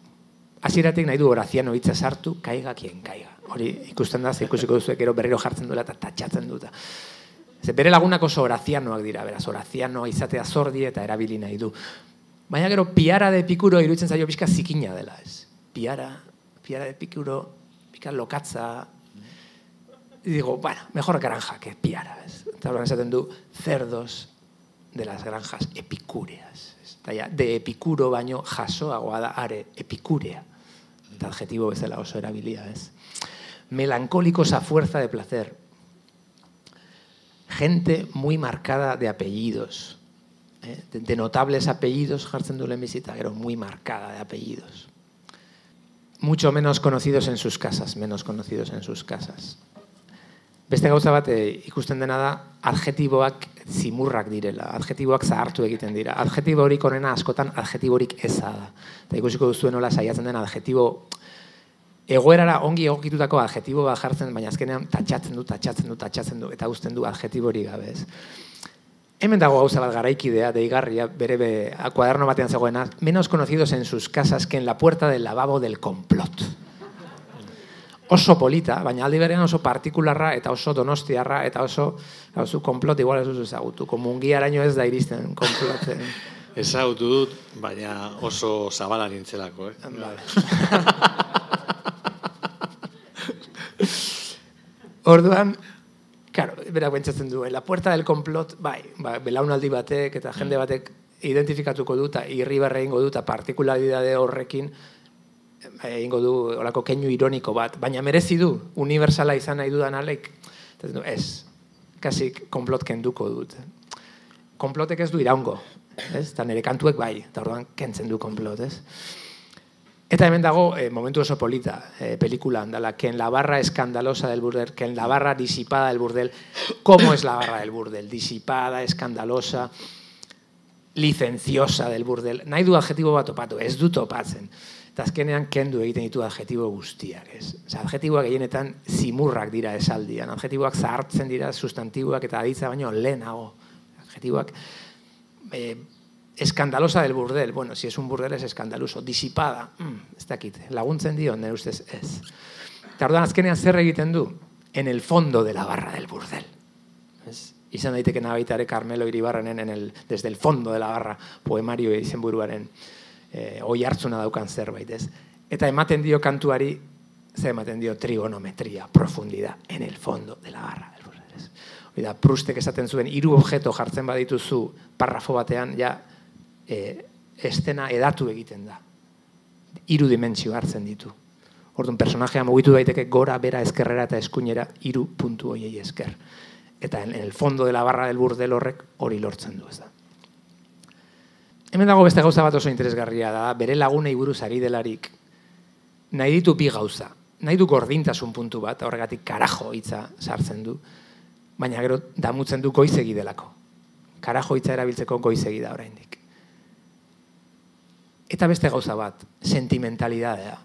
Hasieratik nahi du Horaziano hitza sartu, kaiga quien kaiga. Hori ikusten da, ze ikusiko duzu, gero berriro jartzen duela eta tatxatzen duta. Ze bere lagunak oso Horazianoak dira, beraz, Horaziano izatea zordi eta erabili nahi du. Baina gero, piara de Epicuro iruditzen zaio pixka zikina dela, ez? Piara, piara de Epicuro, pixka lokatza, y digo, bueno, mejor granja que piara, ez? Eta horren esaten du, cerdos de las granjas epicúreas. De epicuro baino jasoagoa da are epicúrea. Eta adjetibo bezala oso erabilia, ez? Melancólicos a fuerza de placer. Gente muy marcada de apellidos. eh? De, notables apellidos jartzen du lehenbizita, gero muy marcada de apellidos. Mucho menos conocidos en sus casas, menos conocidos en sus casas. Beste gauza bat eh, ikusten dena da adjetiboak zimurrak direla, adjetiboak zahartu egiten dira. Adjetibo horik onena askotan adjetiborik eza da. Eta ikusiko duzuen nola saiatzen den adjetibo egoerara ongi egokitutako adjetibo bat jartzen, baina azkenean tatxatzen du, tatxatzen du, tatxatzen du, eta uzten du adjetiborik gabe ez. Hemen dago gauza bat garaikidea, deigarria, bere be, kuaderno batean zegoena, menos conocidos en sus casas que en la puerta del lavabo del complot. Oso polita, baina aldi berean oso partikularra eta oso donostiarra eta oso gauzu konplot igual ez duzu ezagutu. Komungiaraino ez da iristen konplotzen. Ezagutu dut, baina oso zabala nintzelako, eh? Vale. Orduan, claro, berak pentsatzen du, en la puerta del complot, bai, ba, belaunaldi batek eta jende batek identifikatuko du eta irribarre egingo du eta partikularidade horrekin eh, egingo du olako keinu ironiko bat, baina merezi du universala izan nahi dudan alek. Ez, kasik konplot kenduko dut. Konplotek ez du iraungo, ez? Eta nire kantuek bai, eta orduan kentzen du konplot, ez? Eta hemen dago eh, momentu oso polita, eh, pelikulan, dala, ken la barra escandalosa del burdel, ken la barra disipada del burdel. ¿Cómo es la barra del burdel? Disipada, escandalosa, licenciosa del burdel. Nahi du adjetibo bat topatu, ez du topatzen. Eta azkenean kendu egiten ditu adjetibo guztiak, ez? Oza, adjetiboak gehienetan zimurrak dira esaldian. Adjetiboak zahartzen dira sustantiboak eta aditza baino lehenago. Adjetiboak eh, escandalosa del burdel. Bueno, si es un burdel es escandaloso. Disipada, mm, ez dakit, laguntzen dio, nire ustez ez. Eta orduan azkenean zer egiten du? En el fondo de la barra del burdel. Ez? Izan daiteke nabaitare Carmelo Iribarrenen en el, desde el fondo de la barra poemario izenburuaren eh, oi hartzuna daukan zerbait, ez? Eta ematen dio kantuari, ze ematen dio trigonometria, profundidad, en el fondo de la barra. Ez? Hori da, Prustek esaten zuen, hiru objeto jartzen badituzu parrafo batean, ja, e, estena edatu egiten da. Hiru dimentsio hartzen ditu. Orduan, personajea mugitu daiteke gora, bera, eskerrera eta eskuinera, hiru puntu hoiei esker. Eta en, en el fondo de la barra del burdel horrek hori lortzen du, ez da. Hemen dago beste gauza bat oso interesgarria da, bere lagunei buruz ari delarik, nahi ditu bi gauza, nahi du gordintasun puntu bat, horregatik karajo hitza sartzen du, baina gero damutzen du goizegi delako. Karajo hitza erabiltzeko goizegi da oraindik. Eta beste gauza bat, sentimentalidadea.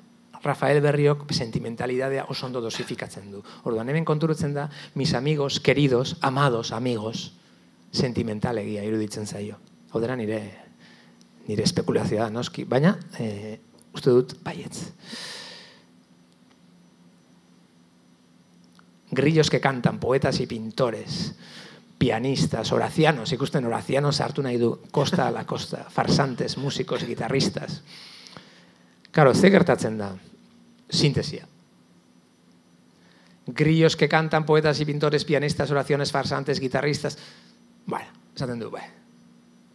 Rafael Berriok sentimentalidadea oso ondo dosifikatzen du. Orduan, hemen konturutzen da, mis amigos, queridos, amados, amigos, sentimentalegia iruditzen zaio. Hau dira nire nire espekulazioa noski, baina e, uste dut baietz. Grillos que cantan, poetas y pintores, pianistas, oracianos, ikusten oracianos hartu nahi du, costa a la costa, farsantes, músicos, guitarristas. Claro, ze gertatzen da? Sintesia. Grillos que cantan, poetas y pintores, pianistas, oraciones, farsantes, guitarristas. Bueno, esaten du, bueno.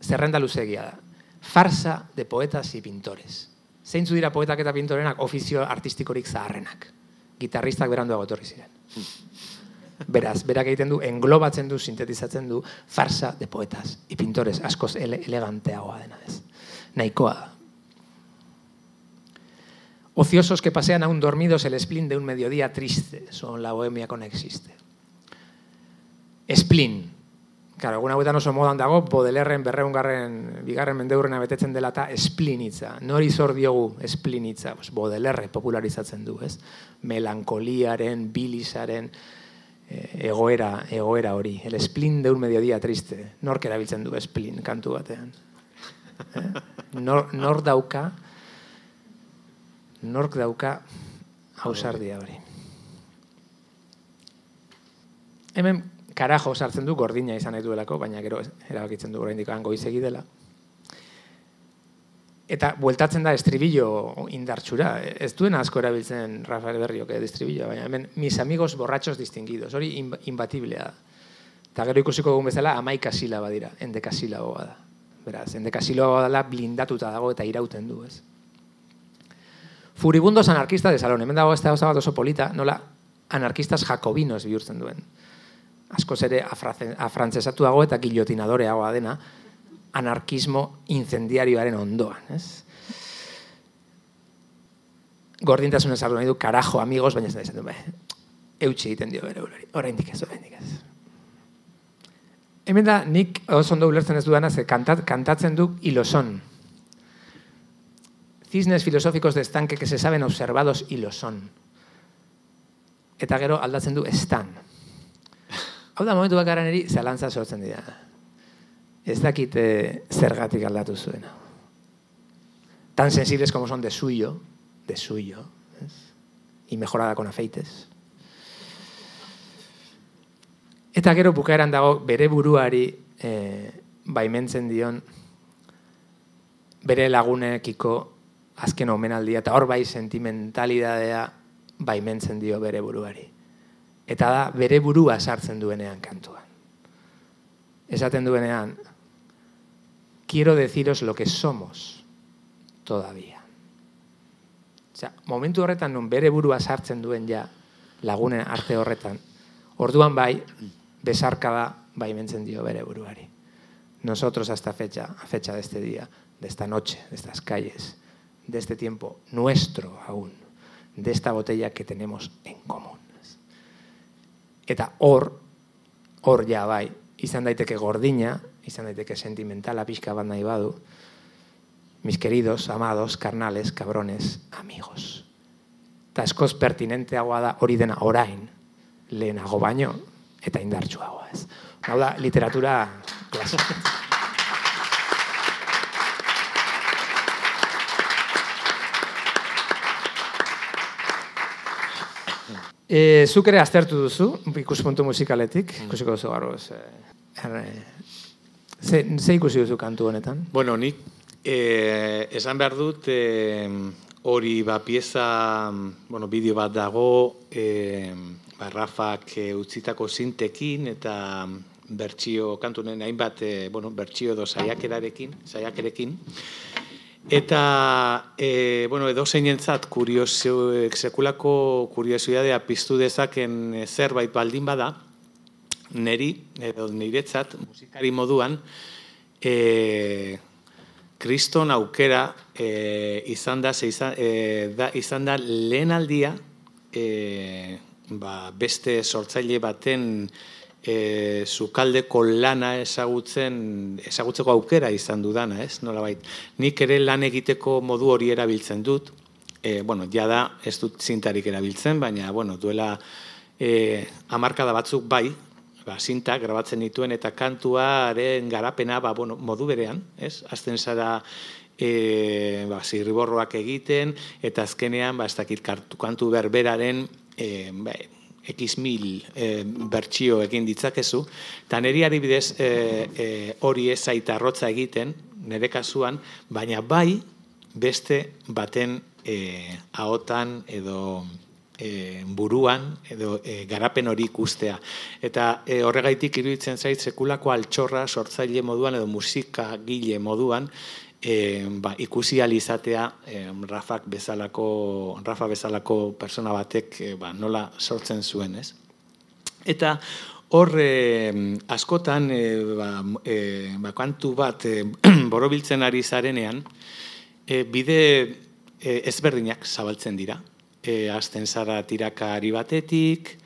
Zerrenda luzegia da farsa de poetas y pintores. Zeintzu dira poetak eta pintorenak ofizio artistikorik zaharrenak. Gitarristak beranduago etorri ziren. Beraz, berak egiten du, englobatzen du, sintetizatzen du, farsa de poetas y pintores, askoz ele eleganteagoa dena ez. Nahikoa da. Ociosos que pasean aún dormidos el spleen de un mediodía triste, son la bohemia con existe. Spleen, Claro, alguna hauetan oso modan dago, Bodelerren berreungarren, bigarren mendeurrena betetzen dela eta esplinitza. Nori zor diogu esplinitza? Pues Bodelerre popularizatzen du, ez? Melankoliaren, bilisaren, eh, egoera, egoera hori. El esplin de un mediodía triste. Nork erabiltzen du esplin kantu batean. Eh? Nor, nor dauka, nork dauka hausardia hori. Hemen karajo sartzen du gordina izan nahi duelako, baina gero erabakitzen du oraindik goizegi dela. Eta bueltatzen da estribillo indartsura. Ez duen asko erabiltzen Rafael Berriok eh, estribillo, baina hemen mis amigos borrachos distinguidos. Hori imbatiblea da. Eta gero ikusiko dugun bezala amaika silaba dira, endeka silaboa da. Beraz, endeka silaboa dela blindatuta dago eta irauten du, ez? Furibundos anarkista de salón. Hemen dago ez da oso polita, nola anarkistas jacobinos bihurtzen duen askoz ere afrantzesatuago eta gilotinadoreagoa dena, anarkismo incendiarioaren ondoan, ez? Gordintasun ezartu nahi du, karajo, amigos, baina ez da izan du, eutxe egiten dio bere ulari, orain ez, orain ez. Hemen da, nik oso ondo ulertzen ez dudanaz, kantat, kantatzen du iloson. Cisnes filosóficos de estanque que se saben observados y lo son. Eta gero aldatzen du estan. Hau da, momentu bakaran eri, zalantza sortzen dira. Ez dakit eh, zergatik aldatu zuen. Tan sensibles como son de suyo, de suyo, ¿es? y mejorada con afeites. Eta gero bukaeran dago bere buruari eh, baimentzen dion bere lagunekiko azken omenaldia eta hor bai sentimentalidadea baimentzen dio bere buruari. Eta da, bere burua sartzen duenean kantuan. Esaten duenean, quiero deciros lo que somos todavía. Osea, momentu horretan nun bere burua sartzen duen ja lagunen arte horretan, orduan bai, besarkada bai mentzen dio bere buruari. Nosotros hasta fecha, a fecha de este día, de esta noche, de estas calles, de este tiempo nuestro aún, de esta botella que tenemos en común. Eta hor, hor ja bai, izan daiteke gordina, izan daiteke sentimentala pixka bat nahi badu, mis queridos, amados, carnales, cabrones, amigos. Eta eskoz pertinenteagoa da hori dena orain, lehenago baino, eta indartsuagoa ez. Hau da, literatura klasika. E, zuk ere aztertu duzu, ikuspuntu musikaletik, ikusiko duzu garo. Ze, er, ze, ze ikusi duzu kantu honetan? Bueno, nik eh, esan behar dut eh, hori ba pieza, bueno, bideo bat dago, eh, ba, Rafak eh, utzitako sintekin eta bertsio kantunen hainbat, eh, bueno, bertsio edo saiakerarekin, saiakerekin. Eta, e, bueno, edo zeinentzat, kuriosio, sekulako kuriosidadea piztu dezaken eh, zerbait baldin bada, neri, edo niretzat, musikari moduan, e, kriston aukera e, izan, da, izan, e, da, izan da lehen aldia, e, ba, beste sortzaile baten e, zukaldeko lana ezagutzen, ezagutzeko aukera izan dudana, ez? Nola bait. Nik ere lan egiteko modu hori erabiltzen dut, e, bueno, ja da, ez dut zintarik erabiltzen, baina, bueno, duela e, amarkada batzuk bai, ba, zinta grabatzen dituen eta kantuaren garapena ba, bueno, modu berean, ez? Azten zara e, ba, zirriborroak egiten, eta azkenean, ba, ez dakit kantu berberaren, e, ba, x mil e, bertsio egin ditzakezu, eta niri adibidez e, e, hori ez zaita arrotza egiten, nire kasuan, baina bai beste baten e, ahotan edo e, buruan edo e, garapen hori ikustea. Eta e, horregaitik iruditzen zait sekulako altxorra sortzaile moduan edo musika gile moduan e, ba, ikusi alizatea e, Rafak bezalako, Rafa bezalako persona batek e, ba, nola sortzen zuen, ez? Eta hor e, askotan e, ba, e, ba, kantu bat e, borobiltzen ari zarenean, e, bide e, ezberdinak zabaltzen dira. E, azten zara tiraka ari batetik,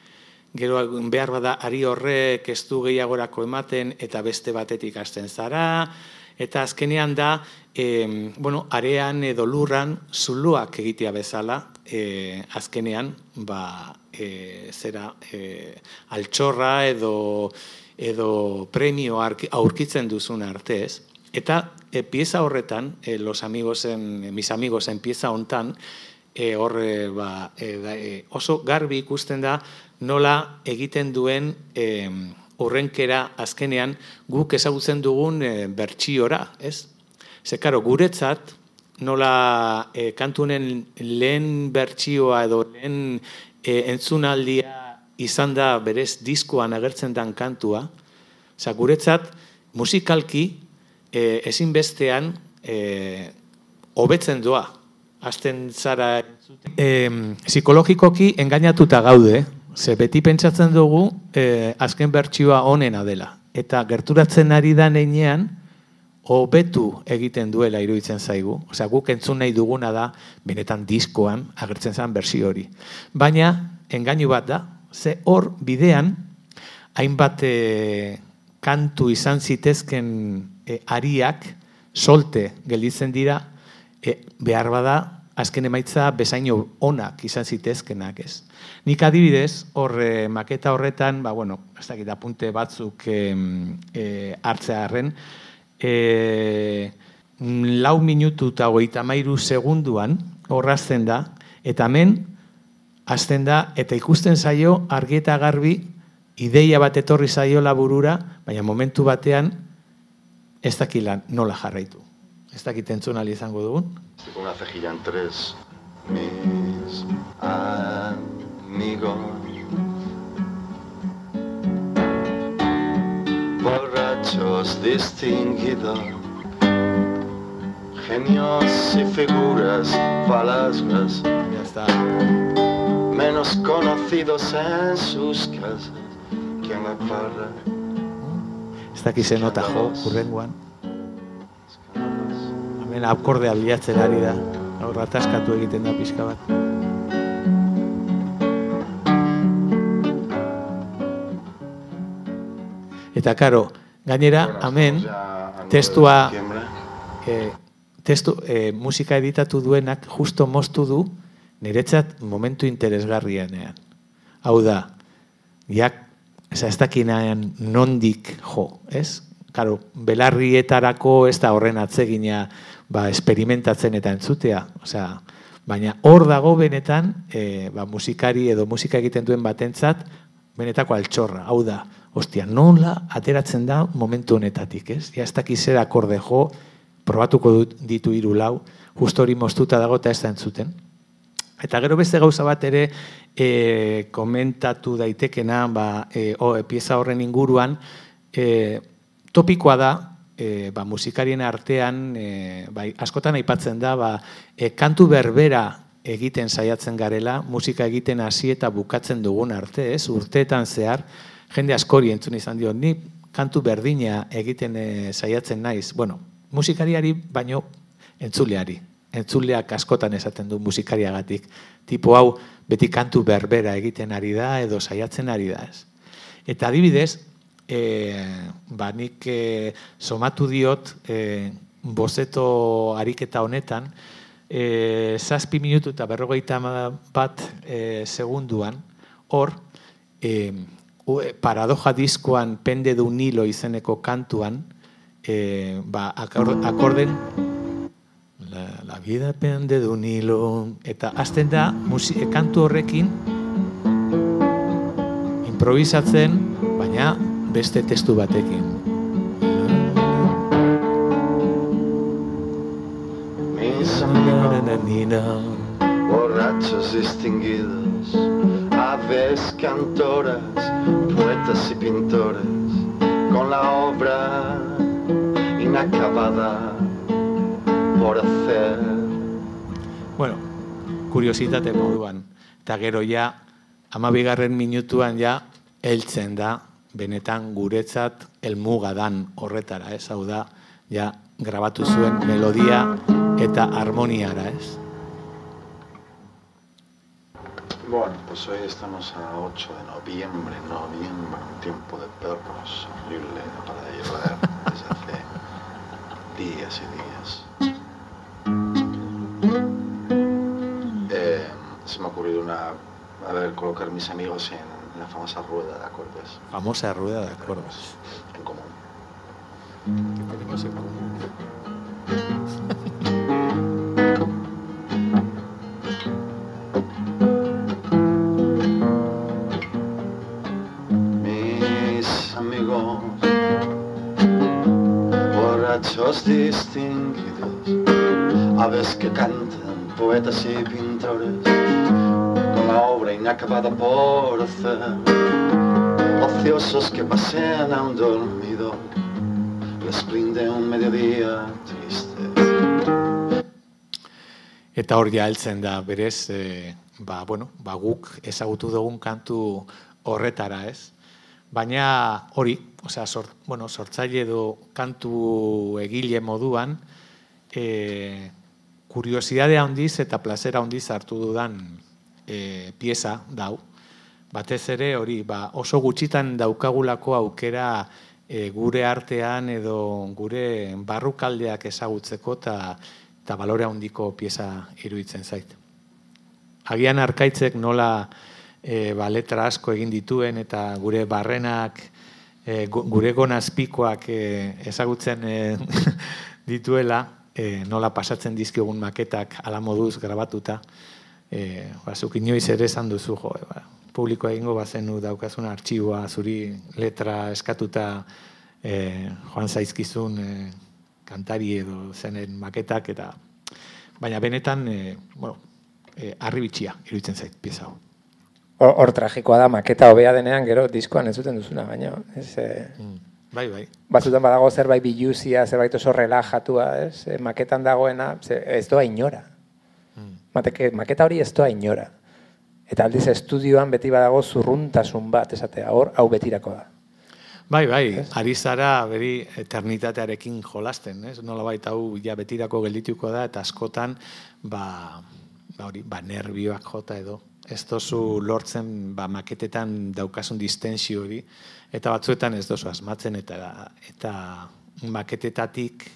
gero behar bada ari horrek ez du gehiagorako ematen eta beste batetik hasten zara, eta azkenean da, e, bueno, arean edo lurran zuluak egitea bezala, e, azkenean, ba, e, zera, e, altxorra edo, edo premio aurkitzen duzun artez, eta e, pieza horretan, e, los amigosen, mis amigosen pieza hontan, e, horre ba, e, e, oso garbi ikusten da nola egiten duen e, horrenkera azkenean guk ezagutzen dugun e, bertsiora, ez? Ze, karo, guretzat, nola e, kantunen lehen bertsioa edo lehen e, entzunaldia izan da berez diskoan agertzen dan kantua, Osa, guretzat, musikalki, e, ezinbestean, e, hobetzen doa. Azten zara, e, psikologikoki engainatuta gaude, Ze beti pentsatzen dugu eh, azken bertsioa onena dela. Eta gerturatzen ari da neinean, hobetu egiten duela iruditzen zaigu. Osea, guk entzun nahi duguna da, benetan diskoan agertzen zen bersio hori. Baina, engainu bat da, ze hor bidean, hainbat e, kantu izan zitezken e, ariak, solte gelditzen dira, e, behar bada, azken emaitza bezaino onak izan zitezkenak ez. Nik adibidez, horre maketa horretan, ba, bueno, ez dakit apunte batzuk e, e, hartzea harren, e, lau minutu eta hogeita mairu segunduan horrazten da, eta hemen azten da, eta ikusten zaio argi eta garbi ideia bat etorri zaio laburura, baina momentu batean ez dakilan nola jarraitu. Ez dakit entzun izango dugun. Una cejilla en tres, mis amigos. Borrachos distinguidos, Genios y figuras falascas Ya está. menos conocidos en sus casas que en la parra. Ez daki ze nota jo, urrengoan. Hemen akordea bilatzen ari da. Hor rataskatu egiten da pixka bat. Eta karo, gainera, hemen, testua, e, testu, e, musika editatu duenak justo moztu du niretzat momentu interesgarrienean. Hau da, jak, eza ez dakinaen nondik jo, ez? Karo, belarrietarako ez da horren atzegina ba, esperimentatzen eta entzutea. Osea, baina hor dago benetan e, ba, musikari edo musika egiten duen batentzat benetako altxorra. Hau da, ostia, nola ateratzen da momentu honetatik, ez? Ja ez zer akorde jo, probatuko dut ditu hiru lau, justo hori moztuta dago eta ez da entzuten. Eta gero beste gauza bat ere e, komentatu daitekena ba, e, o, pieza horren inguruan, e, topikoa da, e, ba, musikarien artean, e, bai, askotan aipatzen da, ba, e, kantu berbera egiten saiatzen garela, musika egiten hasi eta bukatzen dugun arte, ez? Urteetan zehar, jende askori entzun izan dio, ni kantu berdina egiten e, saiatzen naiz. Bueno, musikariari baino entzuleari. Entzuleak askotan esaten du musikariagatik. Tipo hau beti kantu berbera egiten ari da edo saiatzen ari da, ez? Eta adibidez, e, ba, nik e, somatu diot e, bozeto ariketa honetan, e, zazpi minutu eta berrogeita bat e, segunduan, hor, e, paradoja diskoan pende du nilo izeneko kantuan, e, ba, akor- akorden la, la vida pende de un hilo eta hasten da musi, kantu horrekin improvisatzen baina beste testu batekin. Mis amigos, borrachos distinguidos, aves cantoras, poetas y pintores, con la obra inacabada por hacer. bueno, kuriositate moduan eta gero ja amabigarren minutuan ja heltzen da benetan guretzat elmuga dan horretara, ez? Hau da, ja grabatu zuen melodia eta harmoniara, ez? Bueno, pues hoy estamos a 8 de noviembre, noviembre, un tiempo de perros horrible para llevar desde hace días y días. Eh, se me ha ocurrido una, a ver, colocar mis amigos en la famosa rueda de acordes Famosa rueda de acordes. en común. Mis distinguidos, aves que cantan, poetas y pintores, con la obra inacabada por hacer, ociosos que pasean a un dormido, les brinde un mediodía triste. Eta hor ja heltzen da, berez, e, ba, bueno, ba, guk ezagutu dugun kantu horretara, ez? Baina hori, osea, sort, bueno, sortzaile edo kantu egile moduan, e, kuriosidadea handiz eta plazera handiz hartu dudan e, pieza dau. Batez ere hori, ba, oso gutxitan daukagulako aukera e, gure artean edo gure barrukaldeak ezagutzeko eta eta balore handiko pieza iruditzen zait. Agian arkaitzek nola e, ba, letra asko egin dituen eta gure barrenak, e, gu- gure gonazpikoak e, ezagutzen e, dituela, e, nola pasatzen dizkigun maketak ala moduz grabatuta, e, ba, zuk inoiz ere esan duzu, jo, e, ba, publiko egingo bazenu daukazun artxiboa zuri letra eskatuta e, joan zaizkizun e, kantari edo zenen maketak eta baina benetan e, bueno, e, arribitxia iruditzen zait pieza hau. Hor, tragikoa da, maketa hobea denean, gero diskoan ez zuten duzuna, baina ez... Eh, bai, bai. Batzutan badago zerbait biluzia, zerbait oso relajatua, ez? E, maketan dagoena, ez doa inora. Mm. Mateke, maketa hori ez doa inora. Eta aldiz estudioan beti badago zurruntasun bat, esatea, hor, hau betirako da. Bai, bai, ari zara beri eternitatearekin jolasten, ez? Nola baita hau ja betirako geldituko da, eta askotan, ba, ba hori, ba, nervioak jota edo. Ez dozu lortzen, ba, maketetan daukasun distensio hori, eta batzuetan ez dozu asmatzen, eta eta maketetatik,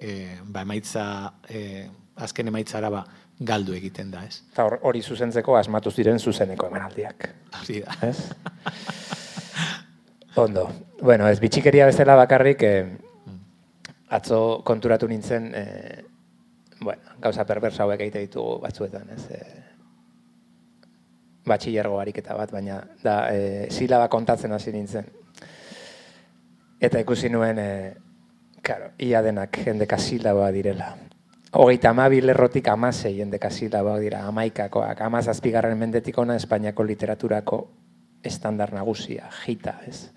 e, ba, emaitza, e, azken emaitzara, ba, galdu egiten da, ez? Eta hori zuzentzeko asmatu ziren zuzeneko emanaldiak. Hori da. Ez? Ondo. Bueno, ez bitxikeria bezala bakarrik, eh, atzo konturatu nintzen, eh, bueno, gauza perversa hauek egite ditugu batzuetan, ez? Eh, batxillergo ariketa bat, baina da, eh, silaba kontatzen hasi nintzen. Eta ikusi nuen, eh, karo, ia denak jendeka silaba direla. Hogeita amabi lerrotik amasei jendeka silaba dira, amaikakoak, amazazpigarren mendetik ona Espainiako literaturako estandar nagusia, jita, ez?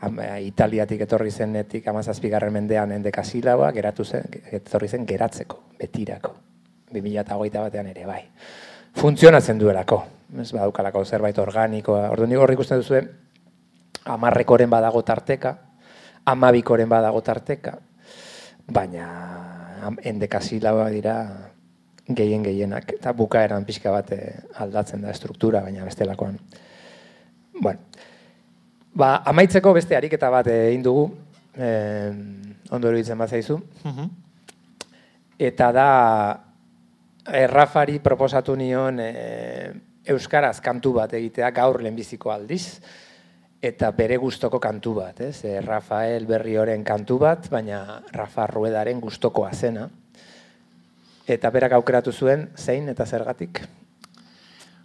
Eh, Italiatik etorri zenetik amazazpigarren mendean endeka silaboa, geratu zen, etorri zen geratzeko, betirako. 2008 batean ere, bai. Funtzionatzen duelako, ez badaukalako zerbait organikoa. Ordu nik horrik uste duzu, amarrekoren badago tarteka, amabikoren badago tarteka, baina endeka silaboa dira gehien gehienak, eta bukaeran pixka bate aldatzen da struktura, baina bestelakoan. Bueno, ba, amaitzeko beste ariketa bat egin dugu, eh, ondo eruditzen bat zaizu. Eta da, errafari proposatu nion eh, Euskaraz kantu bat egitea gaur lehenbiziko aldiz, eta bere gustoko kantu bat, ez? E, Rafael Berrioren kantu bat, baina Rafa Ruedaren gustokoa zena. Eta berak aukeratu zuen, zein eta zergatik?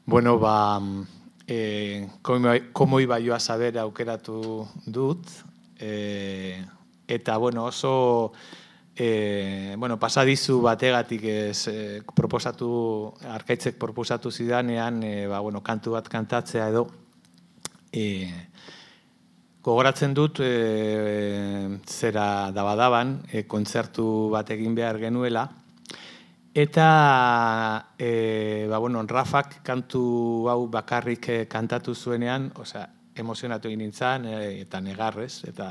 Bueno, ba, e, komo iba joa saber aukeratu dut, e, eta bueno, oso e, bueno, pasadizu bategatik ez e, proposatu, arkaitzek proposatu zidanean, e, ba, bueno, kantu bat kantatzea edo, e, gogoratzen dut e, zera dabadaban, e, kontzertu bat egin behar genuela, Eta, e, ba, bueno, Rafak kantu hau bakarrik kantatu zuenean, osea, emozionatu egin nintzen, e, eta negarrez, eta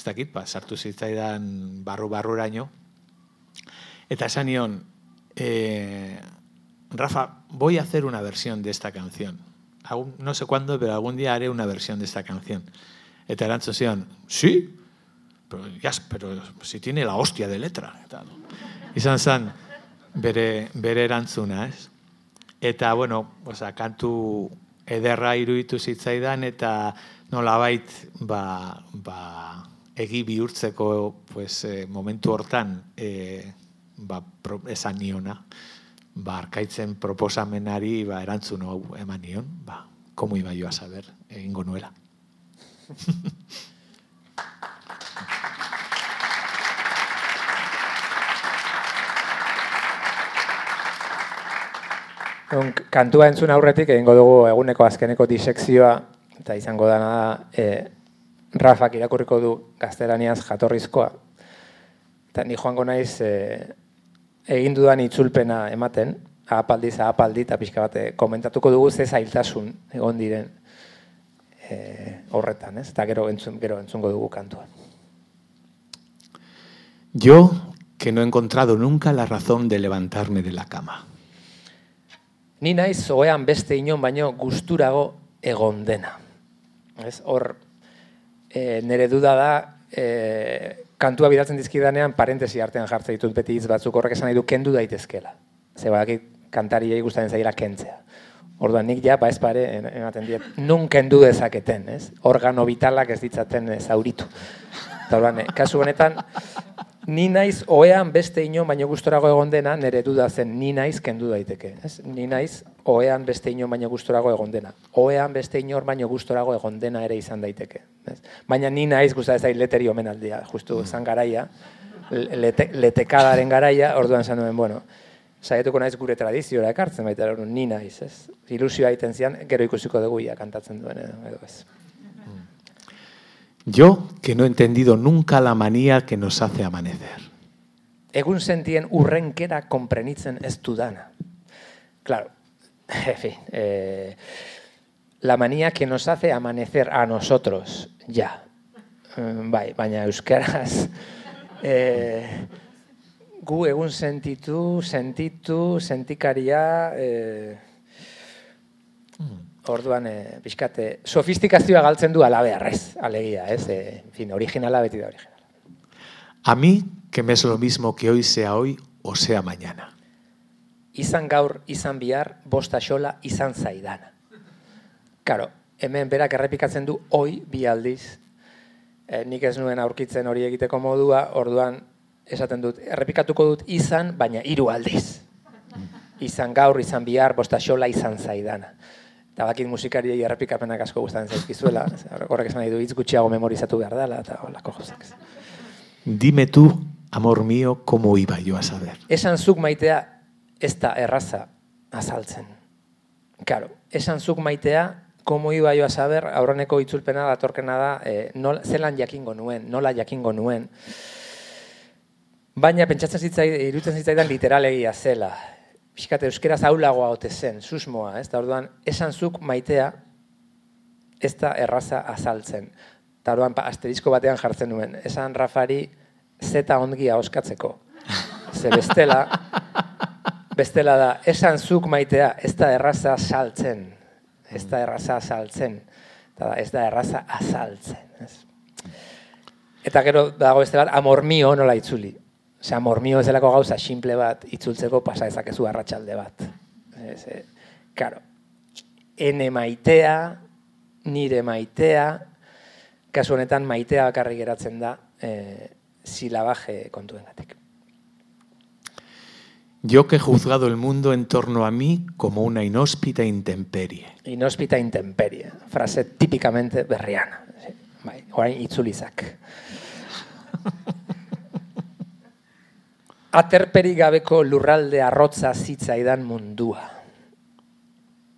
ez dakit, ba, sartu zitzaidan barru-barruraino. Eta esan nion, e, Rafa, voy a hacer una versión de esta canción. Aún, no sé cuándo, pero algún día haré una versión de esta canción. Eta erantzun zion, sí, pero, ya, pero si tiene la hostia de letra. Eta, no? Izan zan, bere, bere erantzuna, ez? Eta, bueno, oza, kantu ederra iruditu zitzaidan, eta nolabait, ba, ba, egi bihurtzeko pues, eh, momentu hortan eh, ba, pro, esan niona, ba, arkaitzen proposamenari ba, erantzun hau eman nion, ba, komu iba joa saber, egingo nuela. On, kantua entzun aurretik egingo dugu eguneko azkeneko disekzioa eta izango dana da e, Rafak irakurriko du gaztelaniaz jatorrizkoa. Eta ni joango naiz e, egin dudan itzulpena ematen, ahapaldi ahapaldi eta pixka bate komentatuko dugu ze zailtasun egon diren e, horretan, ez? Eta gero entzun, gero entzungo dugu kantua. Yo que no he encontrado nunca la razón de levantarme de la cama. Ni naiz oean beste inon baino gusturago egon dena. Ez, hor, e, nire duda da, e, kantua bidaltzen dizkidanean, parentesi artean jartzen ditut beti hitz batzuk horrek esan nahi du kendu daitezkela. Ze badakit kantariei gustaren zaila kentzea. Orduan nik ja, ba ez pare, ematen diet, nun kendu dezaketen, ez? Organo vitalak ez ditzaten zauritu. Orduan, kasu honetan, ni naiz oean beste inon baino gustorago egon dena, nire duda zen ni naiz kendu daiteke. Ez? Ni naiz oean beste inon baino gustorago egon dena. Oean beste inor baino gustorago egon dena ere izan daiteke. Ez? Baina ni naiz gusta ez leteri omenaldia, justu mm. zan garaia, lete, letekadaren garaia, orduan zan duen, bueno, saietuko naiz gure tradizioa ekartzen baita, ni naiz, ez? Ilusioa egiten zian, gero ikusiko dugu ia kantatzen duen edo, edo ez. Yo que no he entendido nunca la manía que nos hace amanecer. Egun sentien urrenkera konprenitzen ez dudana. Claro, en fin, eh, la manía que nos hace amanecer a nosotros, ya. Eh, bai, baina euskaraz, eh, gu egun sentitu, sentitu, sentikaria, eh, orduan, eh, pixkate, sofistikazioa galtzen du alabearrez, alegia, ez? Eh, en fin, originala beti da originala. A mí, que me es lo mismo que hoy sea hoy o sea mañana. izan gaur, izan bihar, bosta xola, izan zaidana. Karo, hemen berak errepikatzen du oi bi aldiz. E, nik ez nuen aurkitzen hori egiteko modua, orduan esaten dut, errepikatuko dut izan, baina hiru aldiz. Izan gaur, izan bihar, bosta xola, izan zaidana. Bakit musikariei errepikapenak asko gustatzen zaizkizuela, horrek esan nahi du hitz gutxiago memorizatu behar dela, eta holako jozak. Dime tú, amor mío, cómo iba yo a saber. Esan zuk maitea ez da erraza azaltzen. Karo, esan zuk maitea, komo iba joa saber, aurreneko itzulpena datorkena da, e, nola, zelan jakingo nuen, nola jakingo nuen. Baina pentsatzen zitzaidan, irutzen zitzaidan literalegia zela. Piskate, euskeraz aulagoa ote zen, susmoa, ez da orduan, esan zuk maitea, ez da erraza azaltzen. Eta orduan, pa, asterizko batean jartzen nuen, esan Rafari zeta ongia oskatzeko. Ze bestela, bestela da, esan zuk maitea, ez da erraza saltzen. Ez da erraza saltzen. Eta ez da erraza azaltzen. Ez? Eta gero dago beste bat, amor mio nola itzuli. Ose, amor mio ez delako gauza simple bat itzultzeko pasa ezakezu arratsalde bat. Ez, e, karo, ene maitea, nire maitea, kasu honetan maitea bakarrik geratzen da, e, silabaje kontuengatik. Yo que he juzgado el mundo en torno a mí como una inhóspita intemperie. Inhóspita intemperie, frase típicamente berriana. Bai, orain itzulizak. Aterperi gabeko lurralde arrotza zitzaidan mundua.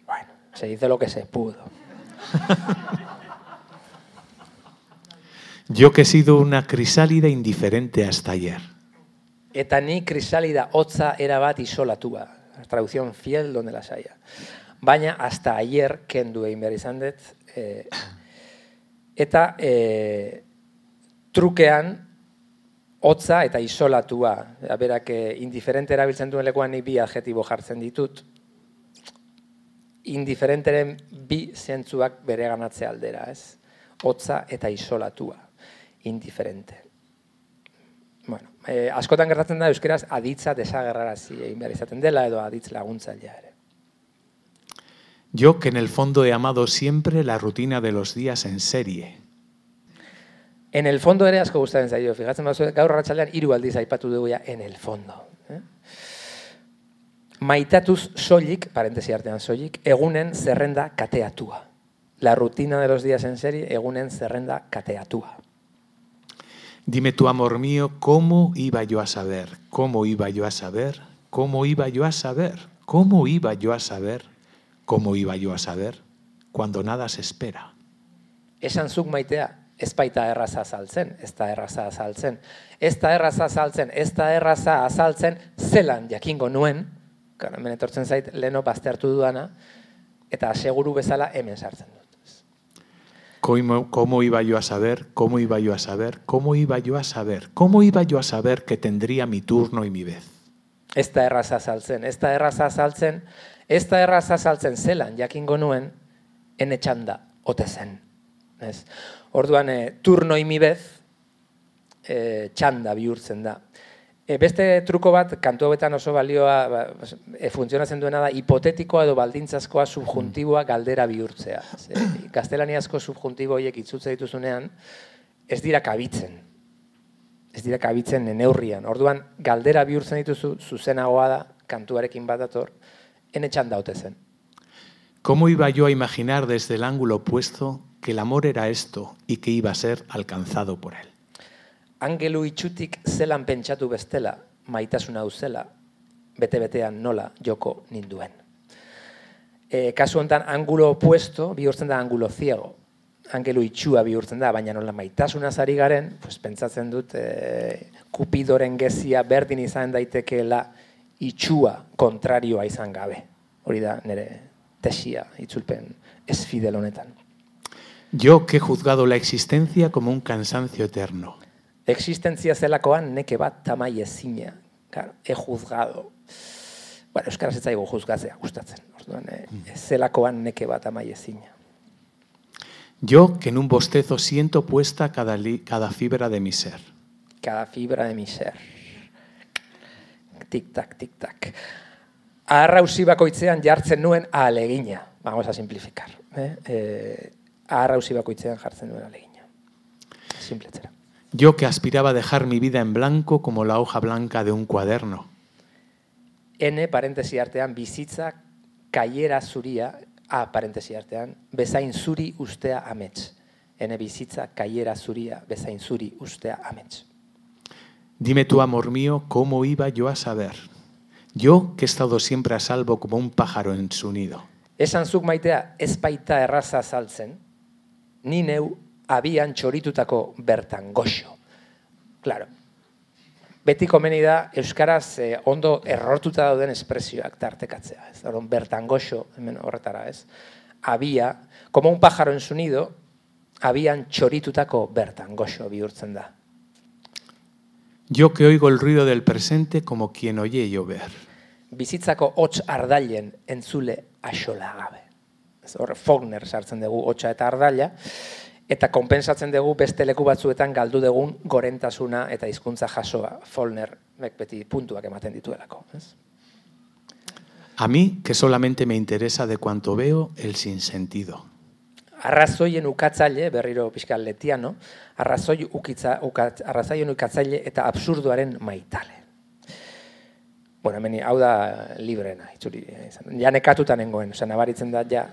Bueno, se dice lo que se pudo. Yo que he sido una crisálida indiferente hasta ayer. Eta ni krisalida hotza erabat isolatua. Traducción fiel donde las haya. Baina hasta ayer kendu egin behar izan dut. E, eta e, trukean hotza eta isolatua. Berak e, indiferente erabiltzen duen lekuan bi adjetibo jartzen ditut. Indiferenteren bi zentzuak bere ganatze aldera, ez? Hotza eta isolatua. Indiferente. Bueno, eh, askotan gertatzen da euskeraz aditza desagerrarazi egin behar izaten dela edo aditz laguntzailea ere. Yo que en el fondo he amado siempre la rutina de los días en serie. En el fondo ere asko gustatzen zaio. Fijatzen bazu, gaur arratsaldean hiru aldiz aipatu dugu ja en el fondo. Eh? Maitatuz soilik, parentesi artean soilik, egunen zerrenda kateatua. La rutina de los días en serie, egunen zerrenda kateatua. Dime tu amor mío, ¿cómo iba yo a saber? ¿Cómo iba yo a saber? ¿Cómo iba yo a saber? ¿Cómo iba yo a saber? ¿Cómo iba yo a saber? Cuando nada se espera. Esan zuk maitea, ez baita erraza azaltzen, ez da erraza azaltzen. Ez da erraza azaltzen, ez da erraza azaltzen, zelan jakingo nuen, gara, hemen etortzen zait, leno baztertu duana, eta seguru bezala hemen sartzen dut. ¿Cómo, ¿Cómo iba yo a saber? ¿Cómo iba yo a saber? ¿Cómo iba yo a saber? ¿Cómo iba yo a saber que tendría mi turno y mi vez? Ez da erraza azaltzen, ez da erraza azaltzen, ez da erraza azaltzen zelan jakingo nuen, ene txanda, ote zen. Ez? Orduan, e, turno imibez, e, txanda bihurtzen da. E, beste truko bat, kantu hauetan oso balioa, ba, e, funtzionatzen duena da, hipotetikoa edo baldintzazkoa subjuntiboa galdera bihurtzea. Ze, gaztelaniazko subjuntibo horiek itzultze dituzunean, ez dira kabitzen. Ez dira kabitzen neurrian. Orduan, galdera bihurtzen dituzu, zuzenagoa da, kantuarekin bat dator, ene txanda zen. ¿Cómo iba yo a imaginar desde el ángulo opuesto que el amor era esto y que iba a ser alcanzado por él? angelu itxutik zelan pentsatu bestela, maitasuna hau zela, bete-betean nola joko ninduen. E, kasu honetan, angulo opuesto bihurtzen da angulo ciego. angelu itxua bihurtzen da, baina nola maitasuna ari garen, pues, pentsatzen dut e, kupidoren gezia berdin izan daitekeela itxua kontrarioa izan gabe. Hori da nire tesia itzulpen ez fidel honetan. Yo que he juzgado la existencia como un cansancio eterno. Existentzia zelakoan neke bat tamai ezina. Claro, he juzgado. Bueno, euskaraz ez zaigu juzgatzea gustatzen. Orduan, eh, zelakoan neke bat tamai ezina. Yo que en un bostezo siento puesta cada, li, cada fibra de mi ser. Cada fibra de mi ser. Tic-tac, tic-tac. Aharrausi bakoitzean jartzen nuen alegina. Vamos a simplificar. Eh? Eh, aharrausi bakoitzean jartzen nuen alegina. Simpletzera. Yo que aspiraba a dejar mi vida en blanco como la hoja blanca de un cuaderno. N, parentesi artean, bizitza, kaiera zuria, A, parentesi artean, bezain zuri ustea amets. N, bizitza, kaiera zuria, bezain zuri ustea amets. Dime tú, amor mío, cómo iba yo a saber. Yo que he estado siempre a salvo como un pájaro en su nido. Esan zuk maitea ez baita erraza saltzen, ni neu abian txoritutako bertan goxo. Claro. Beti komeni da euskaraz eh, ondo errortuta dauden espresioak tartekatzea, ez? Orduan bertan goxo hemen horretara, ez? Abia, como un pájaro en su nido, abian txoritutako bertan goxo bihurtzen da. Yo que oigo el ruido del presente como quien oye llover. Bizitzako hots ardailen entzule axola gabe. Hor, Faulkner sartzen dugu hotsa eta ardaila, eta konpensatzen dugu beste leku batzuetan galdu dugun gorentasuna eta hizkuntza jasoa. Faulkner beti puntuak ematen dituelako. Ez? A mí que solamente me interesa de cuanto veo el sinsentido. arrazoien ukatzaile, berriro pixkal letiano, arrazoi ukitza, ukat, arrazoien ukatzaile eta absurduaren maitale. Bueno, hemen hau da librena, itzuri. izan. Ja nekatuta nengoen, osea, nabaritzen da, ja,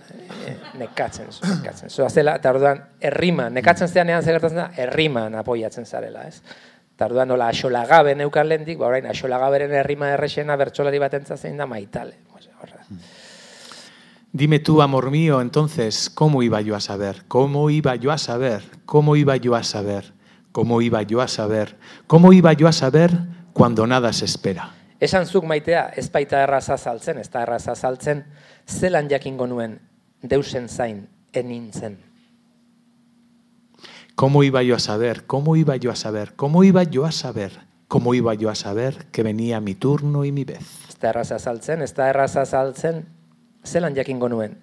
eh, nekatzen, nekatzen. Zoa zela, eta orduan, errima, nekatzen zeanean zer gertatzen da, erriman apoiatzen zarela, ez? Eta orduan, nola, axolagabe neukan lehendik, ba, orain, axolagaberen errima errexena bertsolari batentza zein da maitale. Osea. Dime tú, amor mío, entonces, ¿cómo iba yo a saber? ¿Cómo iba yo a saber? ¿Cómo iba yo a saber? ¿Cómo iba yo a saber? ¿Cómo iba yo a saber cuando nada se espera? Esan zuk maitea, ez baita erraza saltzen, ez da erraza saltzen, zelan jakingo nuen deusen zain enintzen. ¿Cómo iba yo a saber? ¿Cómo iba yo a saber? ¿Cómo iba yo a saber? ¿Cómo iba yo a saber que venía mi turno y mi vez? Ez da erraza saltzen, ez da erraza saltzen, zelan jakingo nuen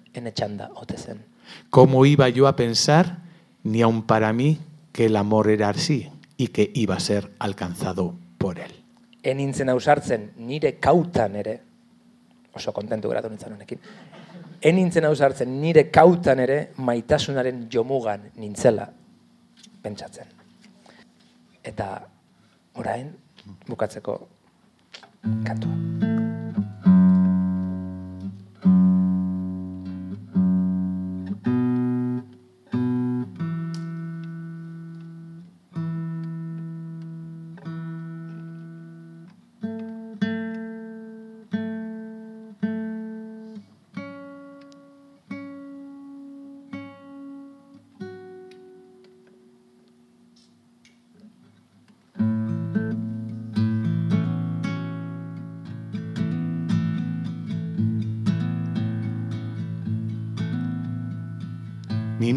ote zen. ¿Cómo iba yo a pensar, ni aun para mí, que el amor era así y que iba a ser alcanzado por él? Enintzen ausartzen nire kautan ere, oso kontentu geratu nintzen honekin, enintzen ausartzen nire kautan ere maitasunaren jomugan nintzela pentsatzen. Eta orain bukatzeko kantua.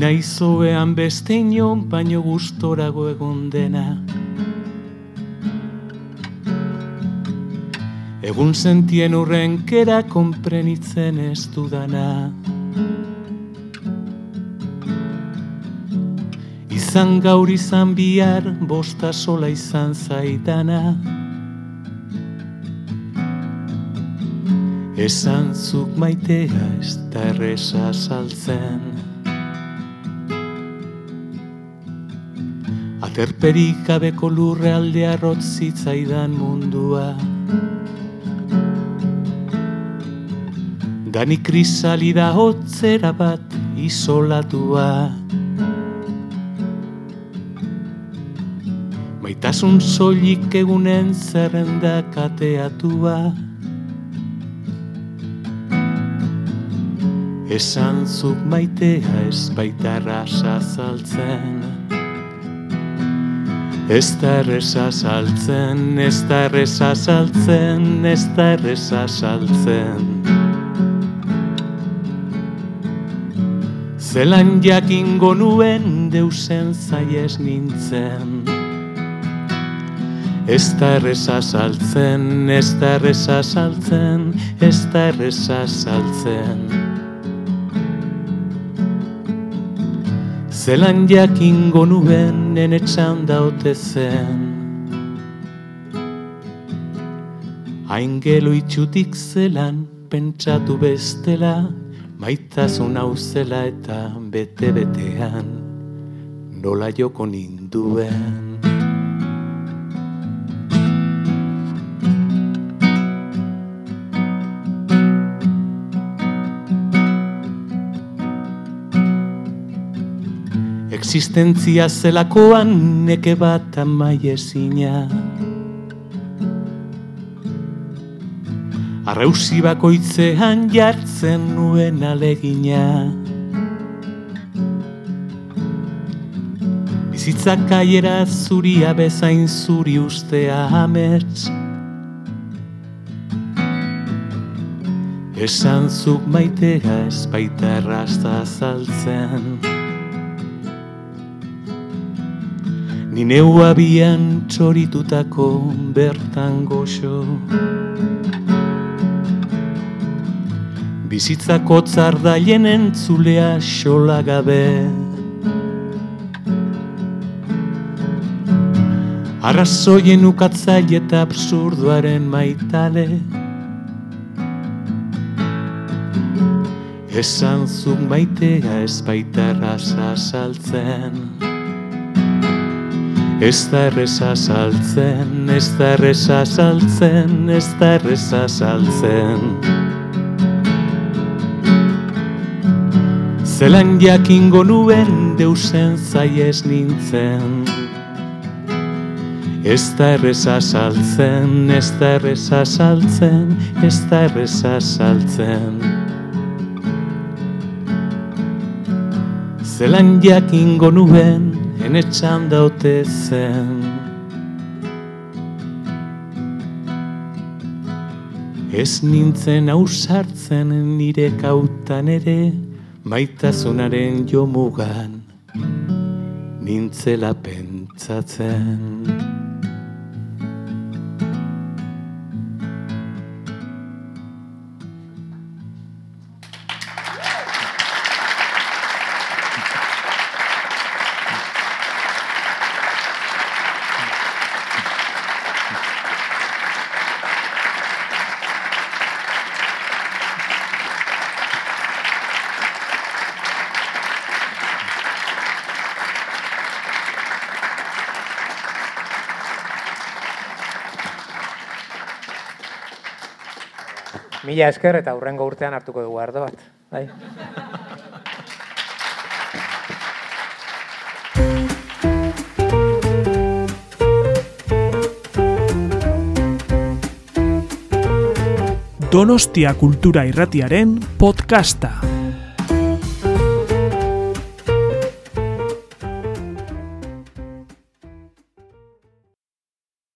Ni naizoean beste inon baino gustorago egon dena. Egun sentien urrenkera konprenitzen ez dudana. Izan gaur izan bihar, bosta sola izan zaidana. Esan zuk maitea ez da erresa saltzen. Aterperik gabeko lurre aldea rotzitzaidan mundua. Dani krisalida hotzera bat isolatua. Maitasun soilik egunen zerrenda kateatua. Esan zuk maitea ez baitarra sazaltzen Ez da erresa saltzen, ez da erresa saltzen, ez da erresa saltzen. Zelan jakingo nuen deusen zaiez nintzen. Ez da erresa saltzen, ez da erresa saltzen, ez da erresa saltzen. Zelan jakingo nuen nenetxan daute zen. Hain gelo itxutik zelan pentsatu bestela, maitasun hau zela eta bete-betean, nola joko ninduen. Existentzia zelakoan neke bat amaiezina Arrausi bakoitzean jartzen nuen alegina. Bizitzak aiera zuria bezain zuri ustea amets. Esan zuk maitea ez baita errazta zaltzen Ni neu abian txoritutako bertan goxo. Bizitzako tzardailen entzulea xola gabe. Arrazoien ukatzaile eta absurduaren maitale. Esan zuk maitea ez baita saltzen Ez da erreza saltzen, ez da erreza saltzen, ez da erreza saltzen. Zelan jakingo nuen deusen zaiez nintzen. Ez da erreza saltzen, ez da erreza saltzen, ez da erreza saltzen. Zelan jakingo nuen enetxan daute zen. Ez nintzen ausartzen nire kautan ere, maitasunaren jomugan, nintzela pentsatzen. Mila esker eta hurrengo urtean hartuko dugu ardo bat. Bai. Donostia Kultura Irratiaren podcasta.